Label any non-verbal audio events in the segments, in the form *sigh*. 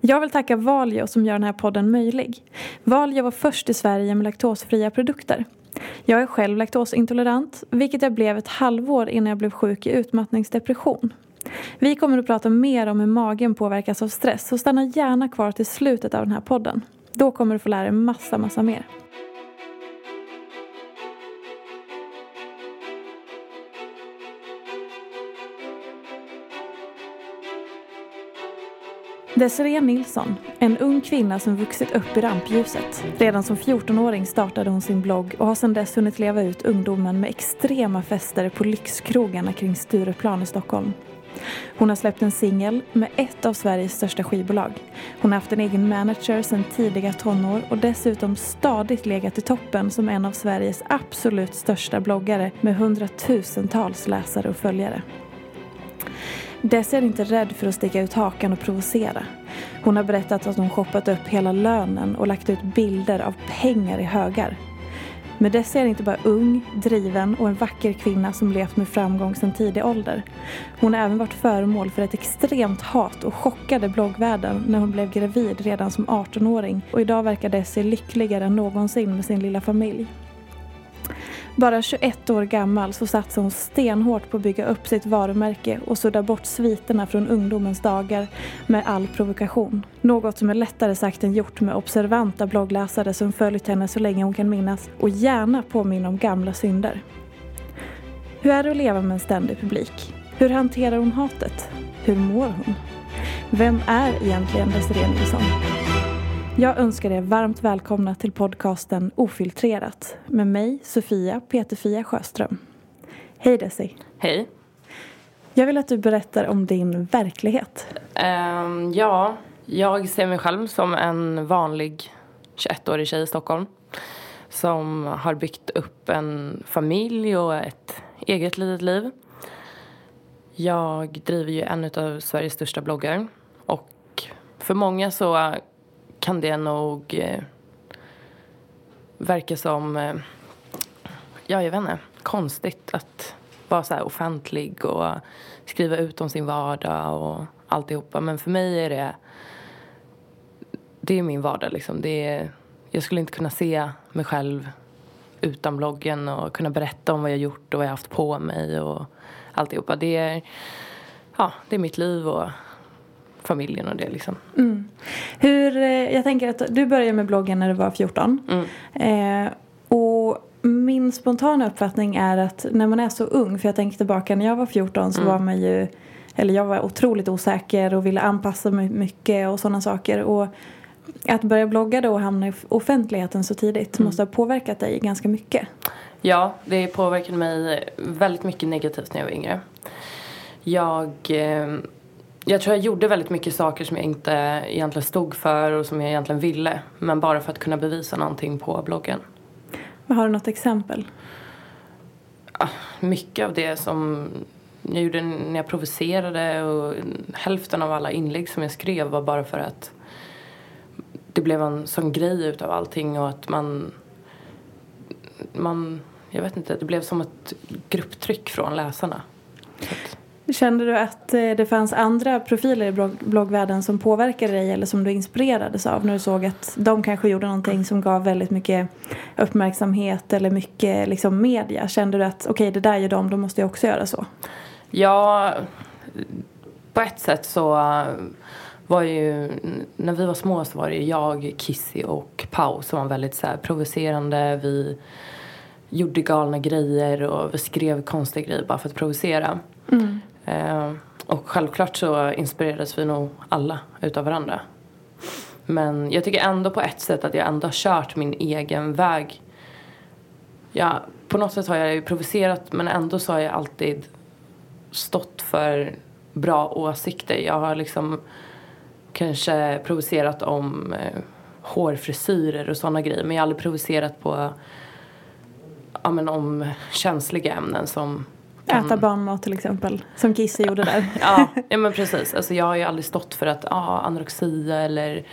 Jag vill tacka Valio som gör den här podden möjlig. Valio var först i Sverige med laktosfria produkter. Jag är själv laktosintolerant, vilket jag blev ett halvår innan jag blev sjuk i utmattningsdepression. Vi kommer att prata mer om hur magen påverkas av stress, så stanna gärna kvar till slutet av den här podden. Då kommer du få lära dig massa, massa mer. Desiree Nilsson, en ung kvinna som vuxit upp i rampljuset. Redan som 14-åring startade hon sin blogg och har sedan dess hunnit leva ut ungdomen med extrema fester på lyxkrogarna kring Stureplan i Stockholm. Hon har släppt en singel med ett av Sveriges största skivbolag. Hon har haft en egen manager sedan tidiga tonår och dessutom stadigt legat i toppen som en av Sveriges absolut största bloggare med hundratusentals läsare och följare. Dessie är inte rädd för att sticka ut hakan och provocera. Hon har berättat att hon shoppat upp hela lönen och lagt ut bilder av pengar i högar. Men Dessie är inte bara ung, driven och en vacker kvinna som levt med framgång sedan tidig ålder. Hon har även varit föremål för ett extremt hat och chockade bloggvärlden när hon blev gravid redan som 18-åring och idag verkar Desi lyckligare än någonsin med sin lilla familj. Bara 21 år gammal så satsade hon stenhårt på att bygga upp sitt varumärke och sudda bort sviterna från ungdomens dagar med all provokation. Något som är lättare sagt än gjort med observanta bloggläsare som följt henne så länge hon kan minnas och gärna påminna om gamla synder. Hur är det att leva med en ständig publik? Hur hanterar hon hatet? Hur mår hon? Vem är egentligen Desirée Nilsson? Jag önskar er varmt välkomna till podcasten Ofiltrerat med mig, Sofia Peterfia Sjöström. Hej Desi. Hej. Jag vill att du berättar om din verklighet. Um, ja, jag ser mig själv som en vanlig 21-årig tjej i Stockholm som har byggt upp en familj och ett eget litet liv. Jag driver ju en av Sveriges största bloggar och för många så kan det nog eh, verka som, eh, ja jag vet inte, konstigt att vara så här offentlig och skriva ut om sin vardag och alltihopa. Men för mig är det, det är min vardag liksom. Det är, jag skulle inte kunna se mig själv utan bloggen och kunna berätta om vad jag gjort och vad jag haft på mig och alltihopa. Det är, ja, det är mitt liv och familjen och det liksom. Mm. Hur, eh, jag tänker att du började med bloggen när du var 14. Mm. Eh, och min spontana uppfattning är att när man är så ung, för jag tänker tillbaka när jag var 14 så mm. var man ju, eller jag var otroligt osäker och ville anpassa mig mycket och sådana saker. Och att börja blogga då och hamna i offentligheten så tidigt mm. måste ha påverkat dig ganska mycket. Ja, det påverkade mig väldigt mycket negativt när jag var yngre. Jag eh, jag tror jag gjorde väldigt mycket saker som jag inte egentligen stod för och som jag egentligen ville. Men bara för att kunna bevisa någonting på bloggen. har du något exempel? Mycket av det som jag gjorde när jag provocerade och hälften av alla inlägg som jag skrev var bara för att det blev en sån grej utav allting och att man, man, jag vet inte, det blev som ett grupptryck från läsarna. Kände du att eh, det fanns andra profiler i blogg bloggvärlden som påverkade dig eller som du inspirerades av när du såg att de kanske gjorde någonting som gav väldigt mycket uppmärksamhet eller mycket liksom media? Kände du att okej, okay, det där gör de, då måste jag också göra så? Ja, på ett sätt så var ju, när vi var små så var det jag, Kissy och Pau som var väldigt så här provocerande. Vi gjorde galna grejer och vi skrev konstiga grejer bara för att provocera. Mm. Eh, och självklart så inspirerades vi nog alla utav varandra. Men jag tycker ändå på ett sätt att jag ändå har kört min egen väg. Ja, på något sätt har jag ju provocerat men ändå så har jag alltid stått för bra åsikter. Jag har liksom kanske provocerat om eh, hårfrisyrer och sådana grejer men jag har aldrig provocerat på ja, men om känsliga ämnen som kan... Äta barnmat till exempel, som Kisse gjorde där. *laughs* ja, ja, men *laughs* precis. Alltså, jag har ju aldrig stått för att ah, anorexia eller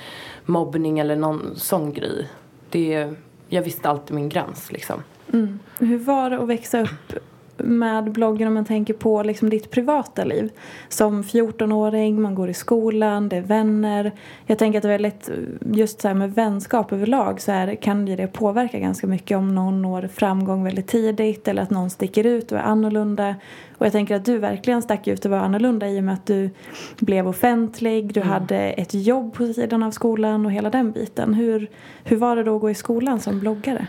mobbning eller någon sån grej. Det, jag visste alltid min gräns liksom. Mm. Hur var det att växa upp med bloggen om man tänker på liksom ditt privata liv. Som 14-åring, man går i skolan, det är vänner. Jag tänker att det är väldigt, just så här med vänskap överlag så här, kan det påverka ganska mycket om någon når framgång väldigt tidigt eller att någon sticker ut och är annorlunda. Och jag tänker att du verkligen stack ut och var annorlunda i och med att du blev offentlig, du mm. hade ett jobb på sidan av skolan och hela den biten. Hur, hur var det då att gå i skolan som bloggare?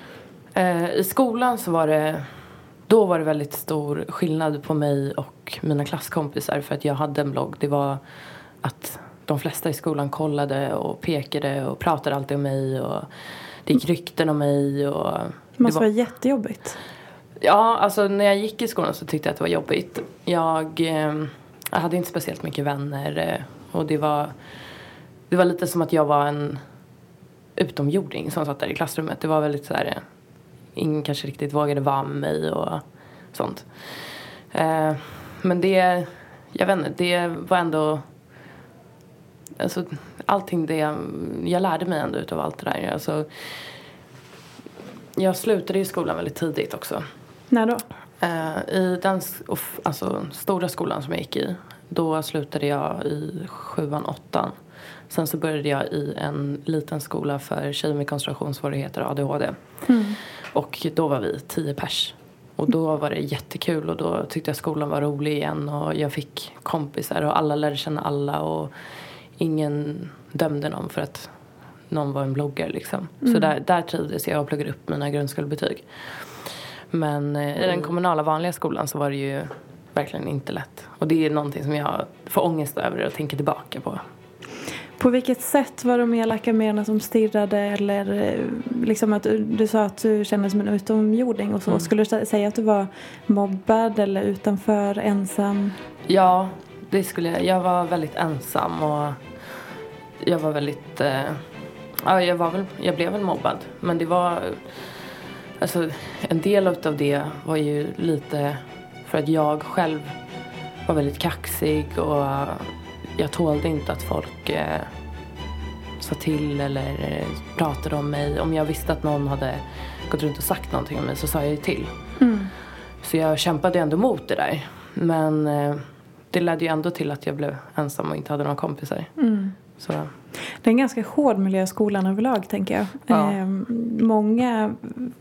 Eh, I skolan så var det då var det väldigt stor skillnad på mig och mina klasskompisar för att jag hade en blogg. Det var att de flesta i skolan kollade och pekade och pratade alltid om mig och det gick rykten om mig och... Det måste var... vara jättejobbigt. Ja, alltså när jag gick i skolan så tyckte jag att det var jobbigt. Jag, eh, jag hade inte speciellt mycket vänner eh, och det var, det var lite som att jag var en utomjording som satt där i klassrummet. Det var väldigt så här eh, ingen kanske riktigt vågade vara med mig och sånt. Eh, men det, jag vet inte, det var ändå Alltså, allting det, jag lärde mig ändå utav allt det där. Alltså, jag slutade i skolan väldigt tidigt också. När då? Eh, I den alltså, stora skolan som jag gick i, då slutade jag i sjuan, åttan. Sen så började jag i en liten skola för tjejer med koncentrationssvårigheter och ADHD. Mm. Och då var vi tio pers. Och då var det jättekul och då tyckte jag skolan var rolig igen och jag fick kompisar och alla lärde känna alla och ingen dömde någon för att någon var en bloggare liksom. Mm. Så där, där trivdes jag och pluggade upp mina grundskolebetyg. Men eh, i den kommunala vanliga skolan så var det ju verkligen inte lätt. Och det är någonting som jag får ångest över och tänker tillbaka på. På vilket sätt var de elaka med som stirrade eller eh, liksom att du sa att du kände som en utomjording och så. Mm. Skulle du säga att du var mobbad eller utanför, ensam? Ja, det skulle jag. Jag var väldigt ensam och jag var väldigt... Eh, ja, jag, var väl, jag blev väl mobbad. Men det var... Alltså, en del av det var ju lite för att jag själv var väldigt kaxig och jag tålde inte att folk eh, sa till eller eh, pratade om mig. Om jag visste att någon hade gått runt och sagt någonting om mig så sa jag ju till. Mm. Så jag kämpade ändå mot det där. Men eh, det ledde ju ändå till att jag blev ensam och inte hade några kompisar. Mm. Så. Det är en ganska hård miljö i skolan överlag tänker jag. Ja. Eh, många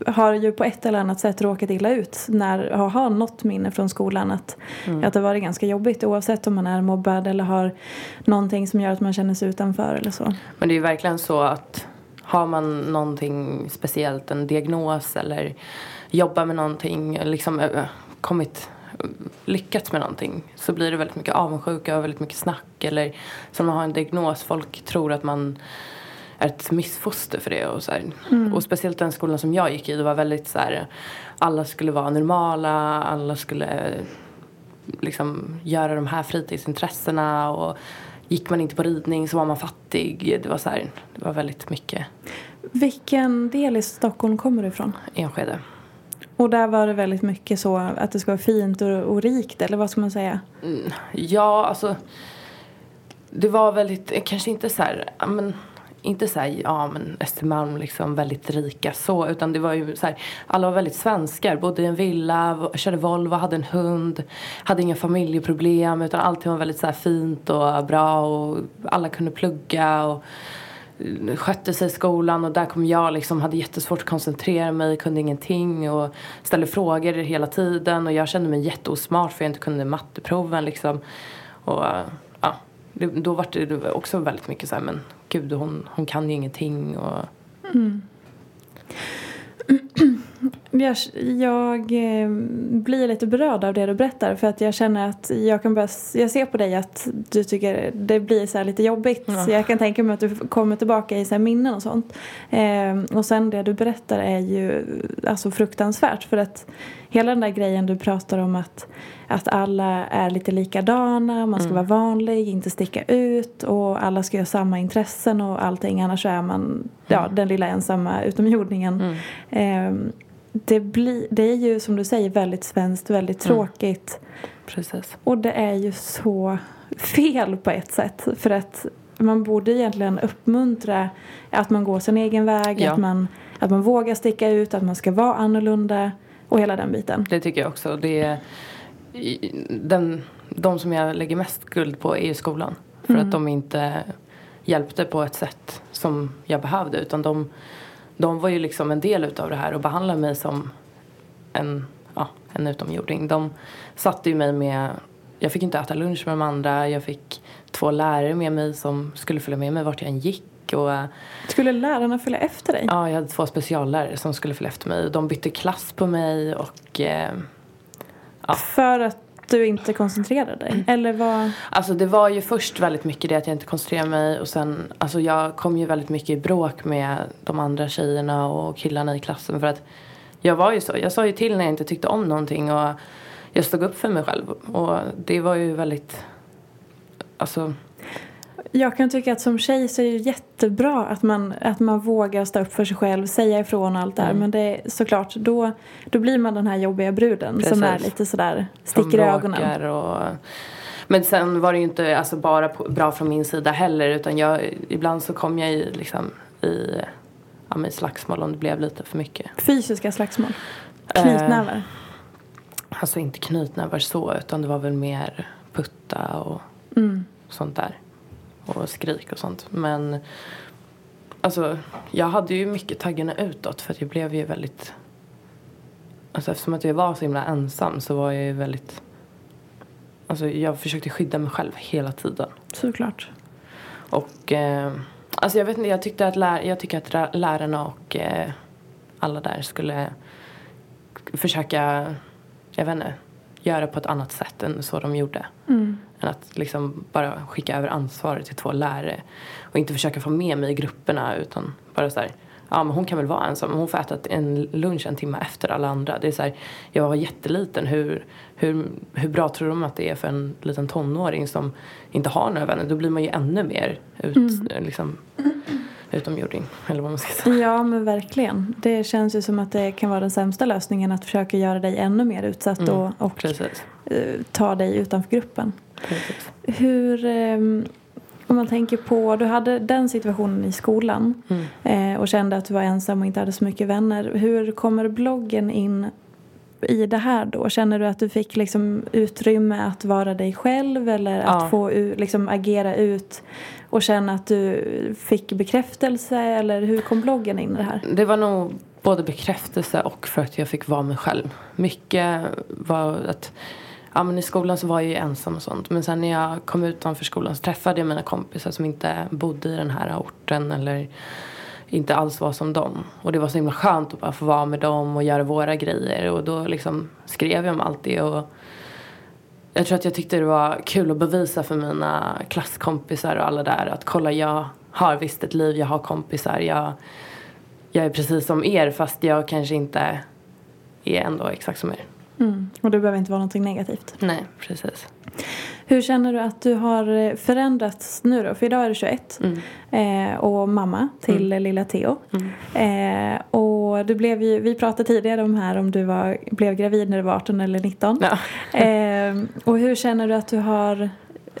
har ju på ett eller annat sätt råkat illa ut när har, har något minne från skolan att, mm. att det varit ganska jobbigt oavsett om man är mobbad eller har någonting som gör att man känner sig utanför eller så. Men det är ju verkligen så att har man någonting speciellt, en diagnos eller jobbar med någonting, liksom kommit lyckats med någonting så blir det väldigt mycket avundsjuka och väldigt mycket snack. Eller som man har en diagnos, folk tror att man är ett missfoster för det. Och, så mm. och speciellt den skolan som jag gick i, det var väldigt så här, alla skulle vara normala, alla skulle liksom göra de här fritidsintressena och gick man inte på ridning så var man fattig. Det var så här, det var väldigt mycket. Vilken del i Stockholm kommer du ifrån? Enskede. Och där var det väldigt mycket så att det ska vara fint och, och rikt, eller vad ska man säga? Mm, ja, alltså. Det var väldigt, kanske inte så här, ja, men, inte så här, ja men Östermalm liksom väldigt rika så, utan det var ju så här, alla var väldigt svenskar, bodde i en villa, körde Volvo, hade en hund, hade inga familjeproblem, utan allting var väldigt så här fint och bra och alla kunde plugga och skötte sig i skolan och där kom jag liksom, hade jättesvårt att koncentrera mig, kunde ingenting och ställde frågor hela tiden och jag kände mig jätteosmart för jag inte kunde matteproven liksom. Och ja, det, då var det- också väldigt mycket så här, men gud hon, hon kan ju ingenting och *clears throat* *clears throat* Jag, jag eh, blir lite berörd av det du berättar för att jag känner att jag kan börja, jag ser på dig att du tycker det blir så här lite jobbigt. Ja. Så jag kan tänka mig att du kommer tillbaka i så minnen och sånt. Eh, och sen det du berättar är ju alltså fruktansvärt för att hela den där grejen du pratar om att, att alla är lite likadana, man ska vara vanlig, inte sticka ut och alla ska ha samma intressen och allting annars så är man ja, den lilla ensamma utomjordingen. Eh, det, blir, det är ju som du säger väldigt svenskt, väldigt tråkigt. precis. Och det är ju så fel på ett sätt. För att man borde egentligen uppmuntra att man går sin egen väg, Ja. att, man, att man vågar sticka ut, att man ska vara annorlunda och hela den biten. Det tycker jag också. Det är, den, de som jag lägger mest skuld på är ju skolan. För att de inte hjälpte på ett sätt som jag behövde. Utan de, de var ju liksom en del utav det här och behandlade mig som en, ja, en utomjording. De satte ju mig med, jag fick inte äta lunch med de andra. Jag fick två lärare med mig som skulle följa med mig vart jag än gick. Och, Skulle lärarna följa efter dig? Ja, jag hade två speciallärare som skulle följa efter mig. De bytte klass på mig och eh, ja. För att du inte koncentrerade dig? Eller vad? Alltså det var ju först väldigt mycket det att jag inte koncentrerade mig och sen, alltså jag kom ju väldigt mycket i bråk med de andra tjejerna och killarna i klassen för att jag var ju så, jag sa ju till när jag inte tyckte om någonting och jag stod upp för mig själv och det var ju väldigt, alltså jag kan tycka att som tjej så är det jättebra att man, att man vågar stå upp för sig själv, säga ifrån och allt det här. Mm. Men det är såklart, då, då blir man den här jobbiga bruden som Precis. är lite sådär, som sticker i ögonen. Och, men sen var det ju inte alltså, bara på, bra från min sida heller utan jag, ibland så kom jag i, liksom, i, ja, men slagsmål om det blev lite för mycket. Fysiska slagsmål. Eh, Knytnävar. Alltså inte knytnävar så utan det var väl mer putta och Mm. sånt där. Och skrik och sånt. Men alltså jag hade ju mycket taggarna utåt för jag blev ju väldigt Alltså eftersom att jag var så himla ensam så var jag ju väldigt Alltså jag försökte skydda mig själv hela tiden. Såklart. Och eh, alltså jag vet inte, jag tyckte att lär, jag tycker att ra- lärarna och eh, alla där skulle försöka, jag vet inte, göra på ett annat sätt än så de gjorde. Mm. Än att liksom bara skicka över ansvaret till två lärare. Och inte försöka få med mig i grupperna utan bara så här, ja men hon kan väl vara ensam, hon får äta en lunch en timme efter alla andra. Det är så här, jag var jätteliten, hur, hur, hur bra tror de att det är för en liten tonåring som inte har några vänner? Då blir man ju ännu mer ut, liksom, utomjording, eller vad man ska säga. Ja men verkligen. Det känns ju som att det kan vara den sämsta lösningen att försöka göra dig ännu mer utsatt Mm, och, och ta dig utanför gruppen. precis. Hur, ehm, om man tänker på, du hade den situationen i skolan Mm. eh, och kände att du var ensam och inte hade så mycket vänner. Hur kommer bloggen in i det här då? Känner du att du fick liksom utrymme att vara dig själv eller att Ja. få u- liksom agera ut och känna att du fick bekräftelse eller hur kom bloggen in i det här? Det var nog både bekräftelse och för att jag fick vara mig själv. Mycket var att Ja, men I skolan så var jag ju ensam och sånt. Men sen när jag kom utanför skolan så träffade jag mina kompisar som inte bodde i den här orten eller inte alls var som dem. Och det var så himla skönt att bara få vara med dem och göra våra grejer. Och då liksom skrev jag om allt det. Och jag tror att jag tyckte det var kul att bevisa för mina klasskompisar och alla där att kolla jag har visst ett liv, jag har kompisar, jag, jag är precis som er fast jag kanske inte är ändå exakt som er. Mm. Och det behöver inte vara någonting negativt. Nej, precis. Hur känner du att du har eh, förändrats nu då? För idag är du 21 Mm. eh, och mamma till lilla Theo. Eh, och du blev ju, vi pratade tidigare om här om du var, blev gravid när du var 18 eller 19. Ja. *laughs* Eh, och hur känner du att du har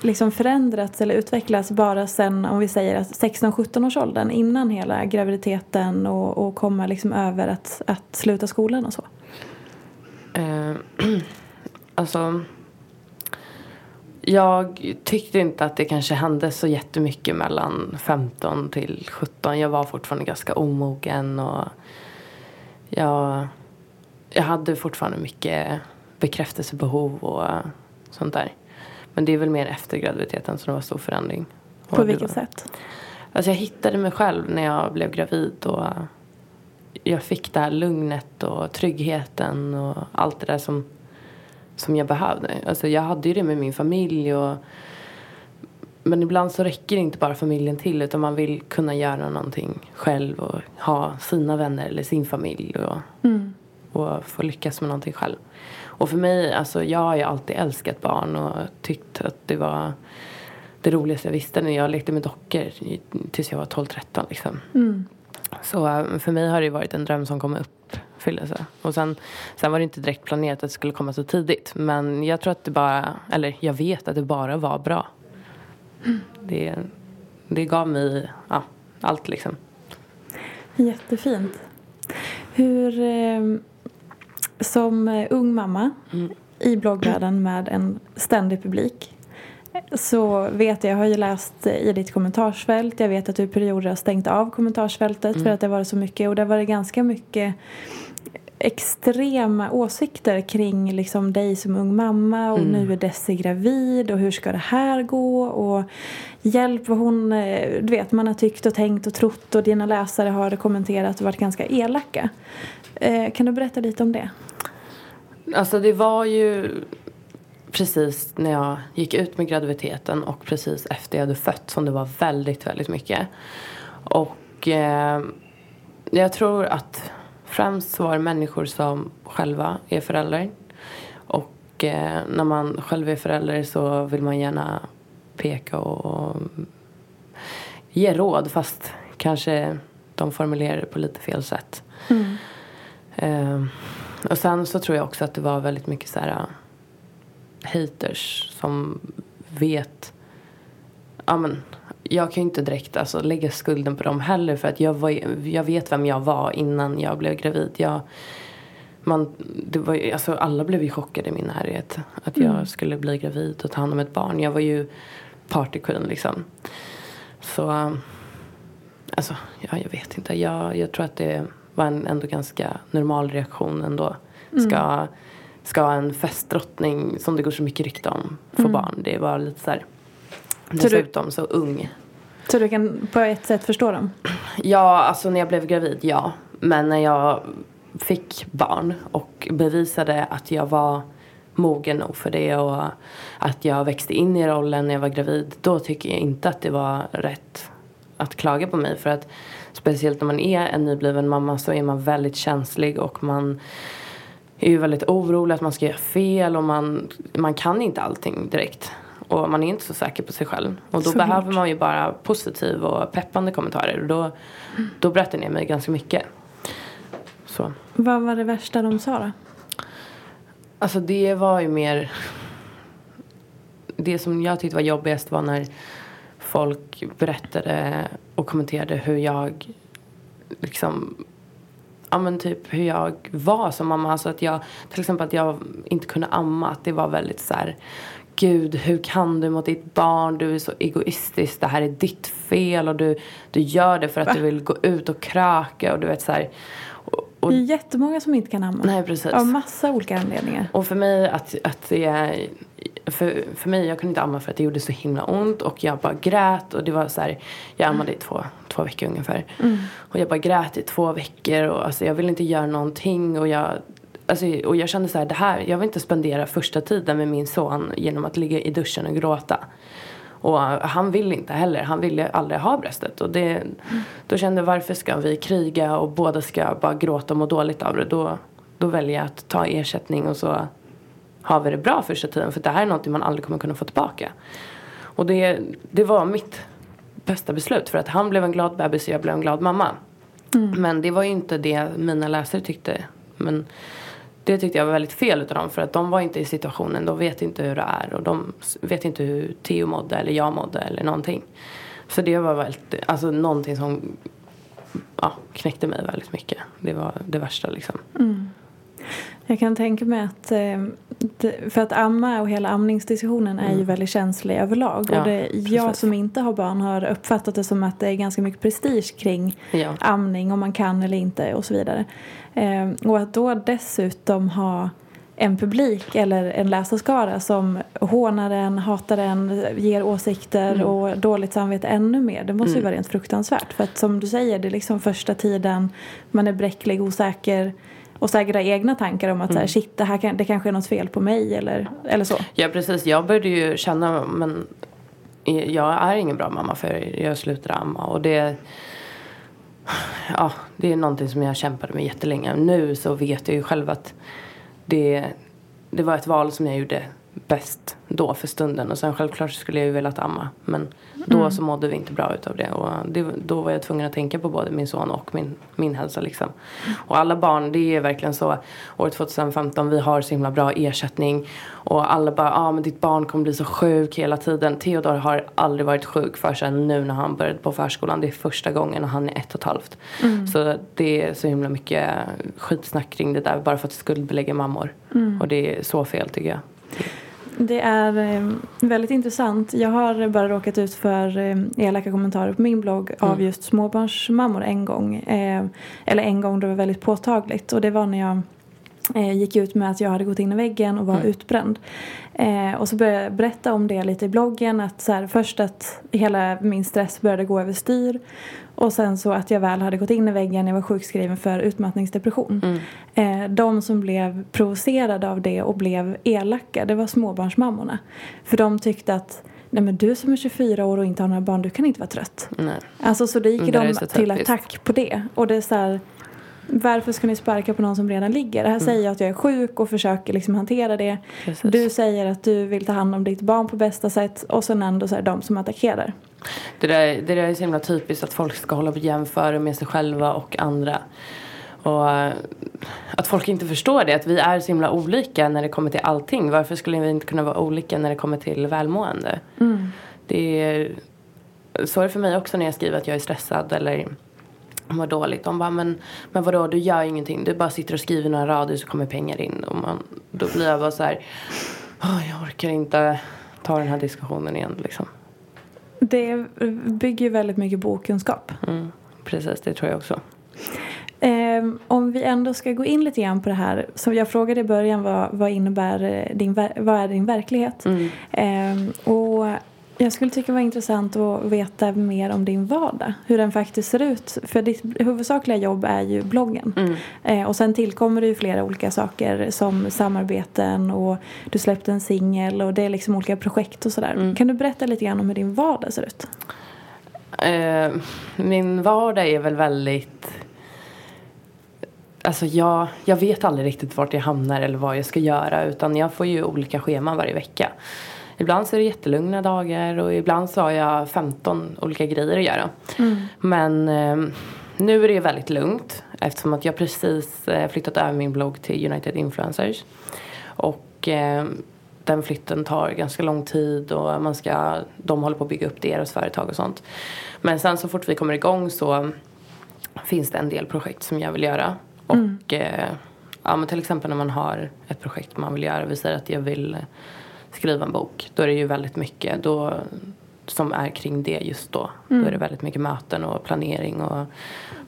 liksom förändrats eller utvecklats bara sen om vi säger 16-17 års åldern innan hela graviditeten och, och komma liksom över att, att sluta skolan och så? Eh, *clears throat* alltså, jag tyckte inte att det kanske hände så jättemycket mellan 15 till 17. Jag var fortfarande ganska omogen och jag, jag hade fortfarande mycket bekräftelsebehov och sånt där. Men det är väl mer efter graviditeten som det var stor förändring. På vilket sätt? Alltså jag hittade mig själv när jag blev gravid och jag fick det här lugnet och tryggheten och allt det där som, som jag behövde. Alltså jag hade ju det med min familj och men ibland så räcker inte bara familjen till utan man vill kunna göra någonting själv och ha sina vänner eller sin familj och, Mm. och få lyckas med någonting själv. Och för mig, alltså jag har ju alltid älskat barn och tyckt att det var det roligaste jag visste när jag lekte med dockor tills jag var 12-13 liksom. Mm. Så eh, för mig har det varit en dröm som kom uppfyllelse. Och sen, sen var det inte direkt planerat att det skulle komma så tidigt. Men jag tror att det bara, eller jag vet att det bara var bra. Det, det gav mig ja, allt liksom. Jättefint. Hur, eh, som ung mamma Mm. i bloggvärlden med en ständig publik så vet jag, jag har ju läst i ditt kommentarsfält, jag vet att du i perioder har stängt av kommentarsfältet för Mm. att det var så mycket och det var ganska mycket extrema åsikter kring liksom dig som ung mamma och Mm. nu är Desi gravid och hur ska det här gå och hjälp vad hon, eh, du vet man har tyckt och tänkt och trott och dina läsare har kommenterat och varit ganska elaka. Eh, kan du berätta lite om det? Alltså det var ju precis när jag gick ut med graviditeten och precis efter jag hade fött som det var väldigt, väldigt mycket. Och eh, jag tror att främst var det människor som själva är föräldrar. Och eh, när man själv är förälder så vill man gärna peka och ge råd fast kanske de formulerar det på lite fel sätt. Eh, och sen så tror jag också att det var väldigt mycket så här haters som vet ja men jag kan ju inte direkt alltså, lägga skulden på dem heller för att jag, var, jag vet vem jag var innan jag blev gravid. Jag, man, det var, alltså, alla blev ju chockade i min närhet att jag skulle bli gravid och ta hand om ett barn. Jag var ju party queen liksom. Så Alltså, ja, jag vet inte. Jag, jag tror att det var en ändå ganska normal reaktion ändå. Ska, ska en festdrottning, som det går så mycket rykte om, få barn? Det var lite så här. du- Dessutom så ung. Så du kan på ett sätt förstå dem? Ja, alltså när jag blev gravid, ja. Men när jag fick barn och bevisade att jag var mogen nog för det och att jag växte in i rollen när jag var gravid. Då tycker jag inte att det var rätt att klaga på mig. För att speciellt när man är en nybliven mamma så är man väldigt känslig och man är ju väldigt orolig att man ska göra fel och man, man kan inte allting direkt. Och man är inte så säker på sig själv. Och då Såklart. behöver man ju bara positiv och peppande kommentarer. Och då, då bröt det ner mig ganska mycket. Så. Vad var det värsta de sa då? Alltså det var ju mer... Det som jag tyckte var jobbigast var när folk berättade och kommenterade hur jag liksom ja men typ hur jag var som mamma. Alltså att jag, till exempel att jag inte kunde amma. Att det var väldigt så här, Gud, hur kan du mot ditt barn? Du är så egoistisk. Det här är ditt fel och du, du gör det för att du vill gå ut och kröka och du vet så här. Och, och, Det är jättemånga som inte kan amma. nej, precis. Av massa olika anledningar. Och för mig att, att det är, för, för mig, jag kunde inte amma för att det gjorde så himla ont och jag bara grät och det var så här, jag ammade i två, två veckor ungefär. Och jag bara grät i två veckor och alltså jag ville inte göra någonting och jag Alltså, och jag kände så här, det här, jag vill inte spendera första tiden med min son genom att ligga i duschen och gråta. Och han vill inte heller, han ville aldrig ha bröstet. Och det, då kände jag, varför ska vi kriga och båda ska bara gråta och må dåligt av det. Då, då väljer jag att ta ersättning och så har vi det bra första tiden. För det här är något man aldrig kommer kunna få tillbaka. Och det, det var mitt bästa beslut. För att han blev en glad bebis och jag blev en glad mamma. Men det var ju inte det mina läsare tyckte. Men det tyckte jag var väldigt fel utav dem för att de var inte i situationen. De vet inte hur det är och de vet inte hur Theo mådde eller jag mådde eller någonting. Så det var väldigt, alltså någonting som ja, knäckte mig väldigt mycket. Det var det värsta liksom. Jag kan tänka mig att eh, för att amma och hela amningsdiskussionen är ju väldigt känslig överlag. Ja, och det, jag precis. som inte har barn har uppfattat det som att det är ganska mycket prestige kring Ja. amning, om man kan eller inte och så vidare. Eh, och att då dessutom ha en publik eller en läsarskara som hånar en, hatar en, ger åsikter Mm. och dåligt samvete ännu mer. Det måste ju vara rent fruktansvärt. För att som du säger, det är liksom första tiden man är bräcklig, osäker och säkert har egna tankar om att Mm. så här, shit, det, här kan, det kanske är något fel på mig eller, eller så. Ja precis, jag började ju känna men jag är ingen bra mamma för jag slutade amma och det Ja, det är någonting som jag kämpade med jättelänge. Nu så vet jag ju själv att det, det var ett val som jag gjorde bäst då för stunden. Och sen självklart skulle jag ju velat amma. Men då så mådde vi inte bra utav det. Och det, då var jag tvungen att tänka på både min son och min, min hälsa liksom. Och alla barn, det är verkligen så. År 2015, vi har så himla bra ersättning. Och alla bara, ja ah, men ditt barn kommer bli så sjuk hela tiden. Theodor har aldrig varit sjuk förrän nu när han började på förskolan. Det är första gången och han är ett och ett halvt. Så det är så himla mycket skitsnack kring det där. Bara för att skuldbelägga mammor. Och det är så fel tycker jag. Det är eh, väldigt intressant. Jag har bara råkat ut för eh, elaka kommentarer på min blogg Mm. av just småbarnsmammor en gång. Eh, eller en gång det var väldigt påtagligt. Och det var när jag gick ut med att jag hade gått in i väggen och var Mm. utbränd. Eh, och så började jag berätta om det lite i bloggen. Att så här, först att hela min stress började gå överstyr. Och sen så att jag väl hade gått in i väggen. Jag var sjukskriven för utmattningsdepression. Eh, de som blev provocerade av det och blev elaka, det var småbarnsmammorna. För de tyckte att Nej men du som är 24 år och inte har några barn, du kan inte vara trött. Nej. Alltså så då gick Det där är de till attack på det. Och det är så här, varför ska ni sparka på någon som redan ligger? Mm. Här säger jag att jag är sjuk och försöker liksom hantera det. Precis. Du säger att du vill ta hand om ditt barn på bästa sätt och sen ändå så är det de som attackerar. Det där, det där är så himla typiskt att folk ska hålla på och jämföra med sig själva och andra. Och eh, att folk inte förstår det, att vi är så himla olika när det kommer till allting. Varför skulle vi inte kunna vara olika när det kommer till välmående? Det är, så är det för mig också när jag skriver att jag är stressad eller mår dåligt. De bara, men, men vadå, du gör ingenting. Du bara sitter och skriver några rader så kommer pengar in. Och man, då blir jag bara så här, "Åh, jag orkar inte ta den här diskussionen igen liksom. Det bygger ju väldigt mycket på okunskap. Mm, precis, det tror jag också. Ehm, om vi ändå ska gå in lite grann på det här. Som jag frågade i början, vad, vad innebär eh, din, vad är din verklighet? Mm. Ehm, och jag skulle tycka det var intressant att veta mer om din vardag. Hur den faktiskt ser ut. För ditt huvudsakliga jobb är ju bloggen. Mm. Eh, och sen tillkommer det ju flera olika saker som samarbeten och du släppte en singel och det är liksom olika projekt och sådär. Mm. Kan du berätta lite grann om hur din vardag ser ut? Eh, min vardag är väl väldigt... Alltså jag, jag vet aldrig riktigt vart jag hamnar eller vad jag ska göra utan jag får ju olika scheman varje vecka. Ibland så är det jättelugna dagar och ibland så har jag 15 olika grejer att göra. Men eh, nu är det väldigt lugnt eftersom att jag precis eh, flyttat över min blogg till United Influencers. Och eh, den flytten tar ganska lång tid och man ska, de håller på att bygga upp deras företag och sånt. Men sen så fort vi kommer igång så finns det en del projekt som jag vill göra. Och eh, ja, men till exempel när man har ett projekt man vill göra. Vi säger att jag vill skriva en bok. Då är det ju väldigt mycket då, som är kring det just då. Då är det väldigt mycket möten och planering. Och,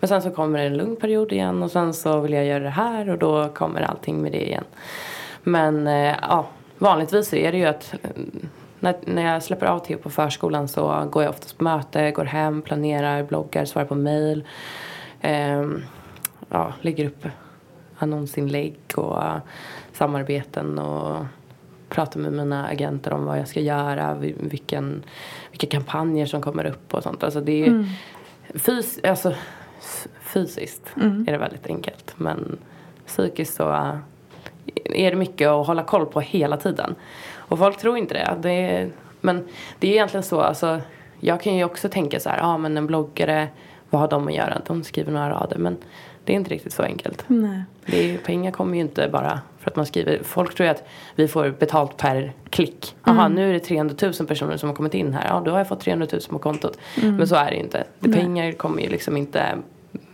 men sen så kommer det en lugn period igen och sen så vill jag göra det här och då kommer allting med det igen. Men eh, ja, vanligtvis så är det ju att eh, när, när jag släpper av Theo på förskolan så går jag oftast på möte, går hem, planerar, bloggar, svarar på mail. Ehm, ja, lägger upp annonsinlägg och eh, samarbeten och pratar med mina agenter om vad jag ska göra, vi- vilken, vilka kampanjer som kommer upp och sånt. Alltså det är fys, alltså, fysiskt är det väldigt enkelt men psykiskt så eh, är det mycket att hålla koll på hela tiden. Och folk tror inte det. det är, men det är egentligen så, alltså, jag kan ju också tänka så här, ja ah, men en bloggare vad har de att göra? De skriver några rader men det är inte riktigt så enkelt. Nej. Det är, pengar kommer ju inte bara för att man skriver. Folk tror ju att vi får betalt per klick. Jaha, Mm. nu är det 300 000 personer som har kommit in här. Ja, då har jag fått 300 000 på kontot. Mm. Men så är det ju inte. Det, pengar kommer ju liksom inte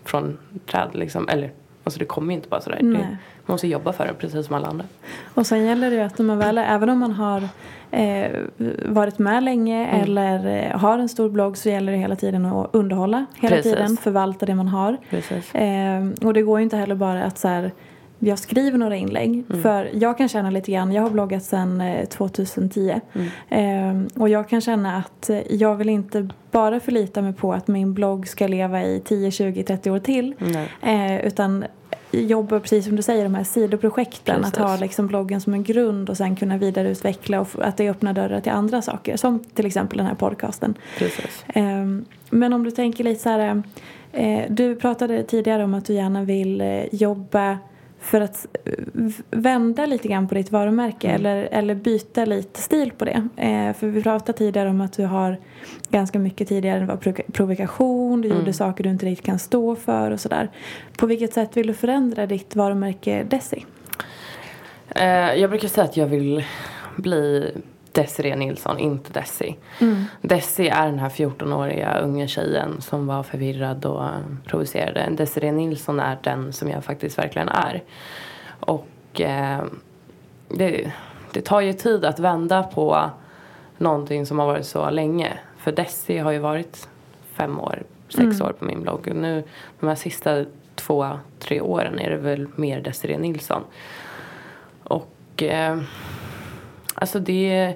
från träd liksom. Eller, alltså det kommer ju inte bara sådär. Det, man måste jobba för det precis som alla andra. Och sen gäller det ju att när man väl, även om man har eh, varit med länge Mm. eller eh, har en stor blogg så gäller det hela tiden att underhålla hela Precis. tiden, förvalta det man har. Eh, och det går ju inte heller bara att så här, jag skriver några inlägg. Mm. För jag kan känna lite grann, jag har bloggat sedan eh, 2010. Mm. Eh, och jag kan känna att eh, jag vill inte bara förlita mig på att min blogg ska leva i 10, 20, 30 år till. Eh, utan jobba precis som du säger, de här sidoprojekten. Precis. Att ha liksom bloggen som en grund och sen kunna vidareutveckla och att det öppnar dörrar till andra saker. Som till exempel den här podcasten. Ehm, Men om du tänker lite så här. eh, Du pratade tidigare om att du gärna vill eh, jobba för att eh, vända lite grann på ditt varumärke Mm. eller, eller byta lite stil på det. Eh, För vi pratade tidigare om att du har ganska mycket tidigare var provoka- provokation, du Mm. gjorde saker du inte riktigt kan stå för och sådär. På vilket sätt vill du förändra ditt varumärke Desi? Eh, jag brukar säga att jag vill bli Desiree Nilsson, inte Desi. Desi är den här 14-åriga unga tjejen som var förvirrad och eh, provocerade. Desiree Nilsson är den som jag faktiskt verkligen är. Och eh, det, det tar ju tid att vända på någonting som har varit så länge. För Desi har ju varit fem år, sex år på min blogg. Och nu de här sista två, tre åren är det väl mer Desiree Nilsson. Och eh, alltså det,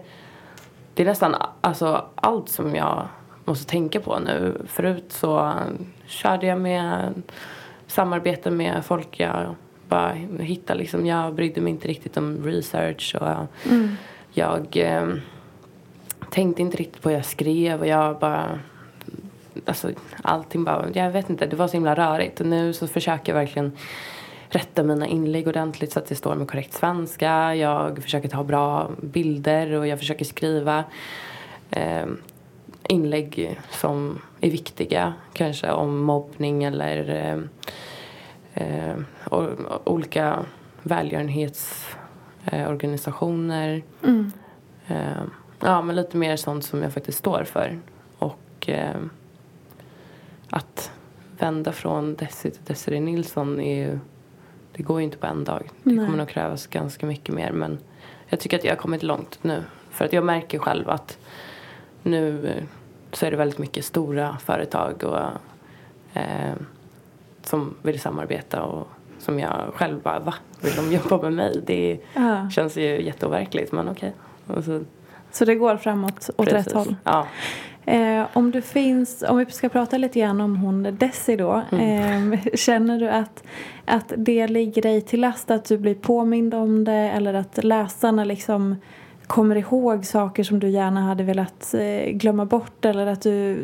det är nästan alltså, allt som jag måste tänka på nu. Förut så körde jag med samarbete med folk jag bara hittade liksom. Jag brydde mig inte riktigt om research och jag eh, tänkte inte riktigt på vad jag skrev och jag bara Alltså allting bara, jag vet inte, det var så himla rörigt och nu så försöker jag verkligen rätta mina inlägg ordentligt så att det står med korrekt svenska. Jag försöker ta bra bilder och jag försöker skriva eh, inlägg som är viktiga. Kanske om mobbning eller eh, eh, olika välgörenhetsorganisationer. Eh, ja, men lite mer sånt som jag faktiskt står för. Och eh, att vända från Desi till Desiree Nilsson är ju, det går ju inte på en dag. Det Nej. kommer nog krävas ganska mycket mer. Men jag tycker att jag har kommit långt nu. För att jag märker själv att nu eh, så är det väldigt mycket stora företag och, eh, som vill samarbeta och som jag själv bara, va? Vill de jobba med mig? Det Ja. känns ju jätteoverkligt men okej. Och så- Så det går framåt åt precis. rätt håll? Ja. Eh, om det finns, om vi ska prata lite grann om hon Desi då. Mm. Eh, *laughs* känner du att, att det ligger dig till last att du blir påmind om det eller att läsarna liksom kommer ihåg saker som du gärna hade velat eh, glömma bort eller att du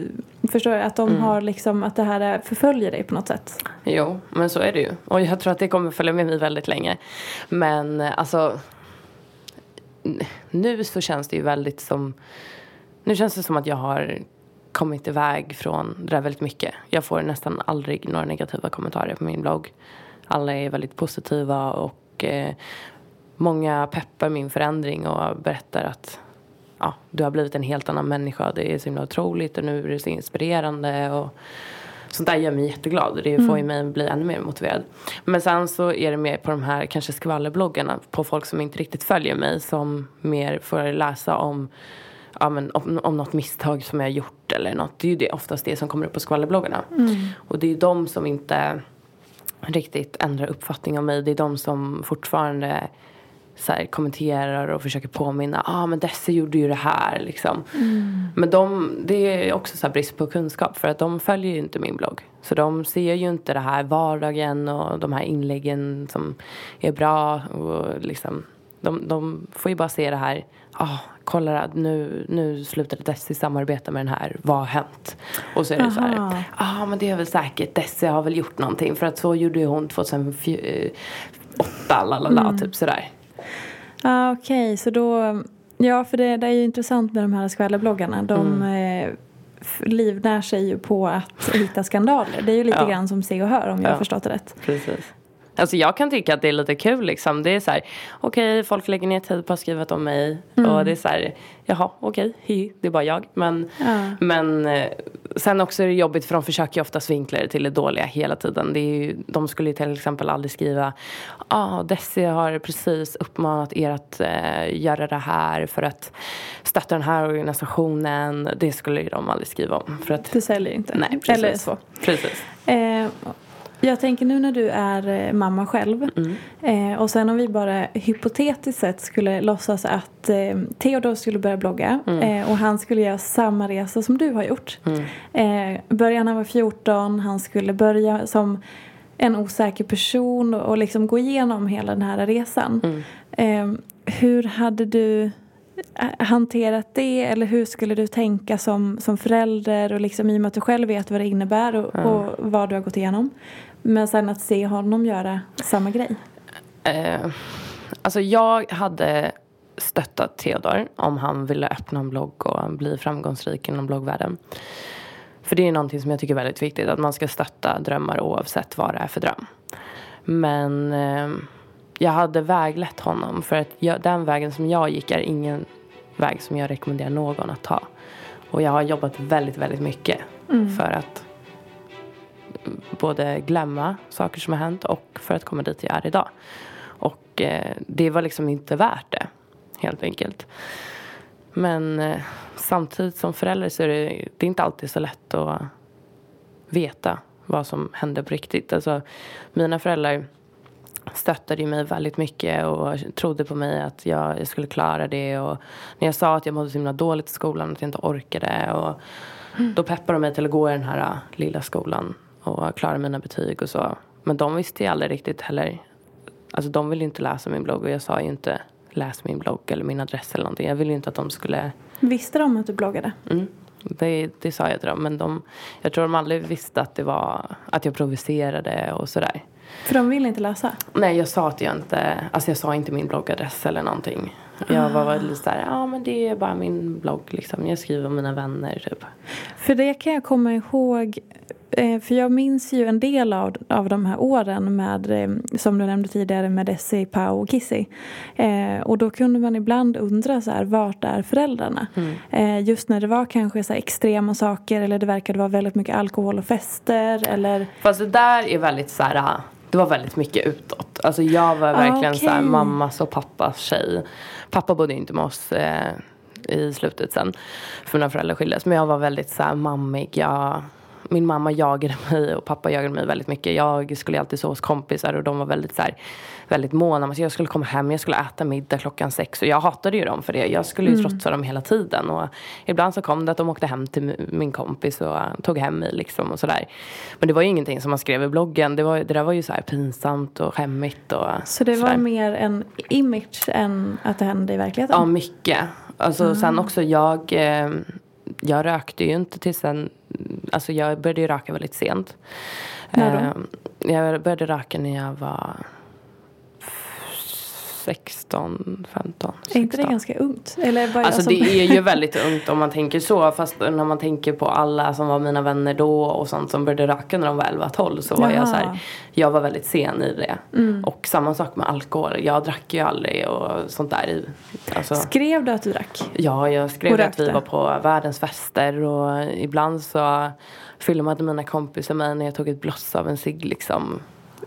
förstår att de Mm. har liksom att det här är- förföljer dig på något sätt? Jo, men så är det ju. Och jag tror att det kommer följa med mig väldigt länge. Men eh, alltså nu så känns det ju väldigt som nu känns det som att jag har kommit iväg från det där väldigt mycket. Jag får nästan aldrig några negativa kommentarer på min blogg. Alla är väldigt positiva och eh, många peppar min förändring och berättar att ja, du har blivit en helt annan människa. Det är så himla otroligt och nu är det så inspirerande. Och sånt där gör mig jätteglad. Det får ju mig att bli ännu mer motiverad. Men sen så är det mer på de här kanske skvallerbloggarna. På folk som inte riktigt följer mig. Som mer får läsa om, ja, men, om, om något misstag som jag har gjort eller något. Det är ju det, oftast det som kommer upp på skvallerbloggarna. Och det är de som inte riktigt ändrar uppfattning om mig. Det är de som fortfarande så här, kommenterar och försöker påminna. Ja, ah, men Desi gjorde ju det här liksom. Men de, det är också så här brist på kunskap för att de följer ju inte min blogg. Så de ser ju inte det här vardagen och de här inläggen som är bra och liksom. De, de får ju bara se det här. Ah, kolla nu, nu slutade Desi samarbeta med den här. Vad har hänt? Och så är det så här. Aha. Ja, ah, men det är väl säkert. Desi har väl gjort någonting. För att så gjorde ju hon 2008, lalala, typ sådär. Ja, okej. Så då... Ja, för det, det är ju intressant med de här skvallerbloggarna. De Mm. eh, livnär sig ju på att hitta skandaler. Det är ju lite Ja. grann som Se och Hör om jag har förstått det rätt. Precis. Alltså jag kan tycka att det är lite kul liksom. Det är så här, okej folk lägger ner tid på att skriva om mig. Och det är så här, jaha okej, hi, det är bara jag. Men, Ja. men eh, sen också är det jobbigt för de försöker ju oftast vinkla det till det dåliga hela tiden. Det är ju, de skulle ju till exempel aldrig skriva, ja ah, Desi har precis uppmanat er att eh, göra det här för att stötta den här organisationen. Det skulle ju de aldrig skriva om. För att, Det säljer inte. nej, precis. Eller så. Precis. Eh, jag tänker nu när du är eh, mamma själv eh, och sen om vi bara hypotetiskt sett skulle låtsas att eh, Theodor skulle börja blogga eh, och han skulle göra samma resa som du har gjort. Eh, början han var 14, han skulle börja som en osäker person och, och liksom gå igenom hela den här resan. Eh, hur hade du hanterat det eller hur skulle du tänka som, som förälder och liksom i och med att du själv vet vad det innebär och, och vad du har gått igenom. Men sen att se honom göra samma grej. Eh, alltså jag hade stöttat Theodor om han ville öppna en blogg och bli framgångsrik inom bloggvärlden. För det är någonting som jag tycker är väldigt viktigt, att man ska stötta drömmar oavsett vad det är för dröm. Men eh, jag hade väglett honom för att jag, den vägen som jag gick är ingen väg som jag rekommenderar någon att ta. Och jag har jobbat väldigt, väldigt mycket för att både glömma saker som har hänt och för att komma dit jag är idag. Och eh, det var liksom inte värt det, helt enkelt. Men eh, samtidigt som förälder så är det, det är inte alltid så lätt att veta vad som hände på riktigt. Alltså, mina föräldrar stöttade ju mig väldigt mycket och trodde på mig att jag, skulle klara det. Och när jag sa att jag mådde så himla dåligt i skolan, att jag inte orkade. Och då peppade de mig till att gå i den här uh, lilla skolan och klara mina betyg och så. Men de visste ju aldrig riktigt heller. Alltså de ville inte läsa min blogg och jag sa ju inte läs min blogg eller min adress eller någonting. Jag ville ju inte att de skulle Visste de att du bloggade? Mm. Det, det sa jag till dem. Men de, jag tror de aldrig visste att det var att jag provocerade och sådär. För de vill inte läsa? Nej, jag sa att jag inte, alltså jag sa inte min bloggadress eller någonting. Jag var väl lite såhär, ja men det är bara min blogg liksom. Jag skriver om mina vänner typ. För det kan jag komma ihåg, eh, för jag minns ju en del av, av de här åren med, eh, som du nämnde tidigare, med Essie, Pau och Kissy. Eh, och då kunde man ibland undra så här, vart är föräldrarna? Eh, just när det var kanske så extrema saker eller det verkade vara väldigt mycket alkohol och fester eller Fast det där är väldigt så här. Det var väldigt mycket utåt. Alltså jag var verkligen så här mammas och pappas tjej. Pappa bodde ju inte med oss eh, i slutet sen. För mina föräldrar skildes. Men jag var väldigt så här mammig. Jag, min mamma jagade mig och pappa jagade mig väldigt mycket. Jag skulle alltid sova hos kompisar och de var väldigt så här, väldigt måna om att jag skulle komma hem. Jag skulle äta middag klockan sex och jag hatade ju dem för det. Jag skulle ju trotsa dem hela tiden. Och ibland så kom det att de åkte hem till min kompis och tog hem mig liksom och sådär. Men det var ju ingenting som man skrev i bloggen. Det, var, det där var ju så här pinsamt och skämmigt och Så det var sådär. mer en image än att det hände i verkligheten? Ja, mycket. Alltså sen också jag, eh, jag rökte ju inte tills sen, alltså jag började ju röka väldigt sent. När då? Eh, jag började röka när jag var 16, 15, 16. Är inte det ganska ungt? Eller bara Alltså som... det är ju väldigt ungt om man tänker så. Fast när man tänker på alla som var mina vänner då och sånt som började röka när de var 11-12 så var Jaha. jag så här, jag var väldigt sen i det. Och samma sak med alkohol. Jag drack ju aldrig och sånt där. Alltså, Skrev du att du drack? ja, jag skrev att vi var på världens fester och ibland så filmade mina kompisar mig när jag tog ett bloss av en cigg liksom.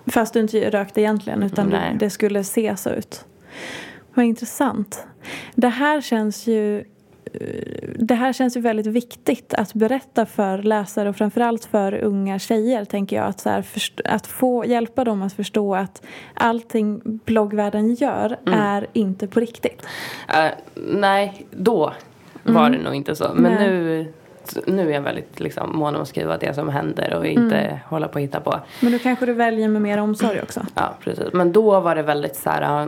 Fast du inte rökte egentligen utan Nej. det, skulle se så ut. Vad intressant. Det här känns ju eh, det här känns ju väldigt viktigt att berätta för läsare och framförallt för unga tjejer tänker jag. Att, så här, att få hjälpa dem att förstå att allting bloggvärlden gör Mm. är inte på riktigt. Eh, nej, då var det nog inte så. Men Nej. nu, nu är jag väldigt liksom, mån om att skriva det som händer och inte hålla på och hitta på. Men då kanske du väljer med mer omsorg också. Ja, precis. Men då var det väldigt så här...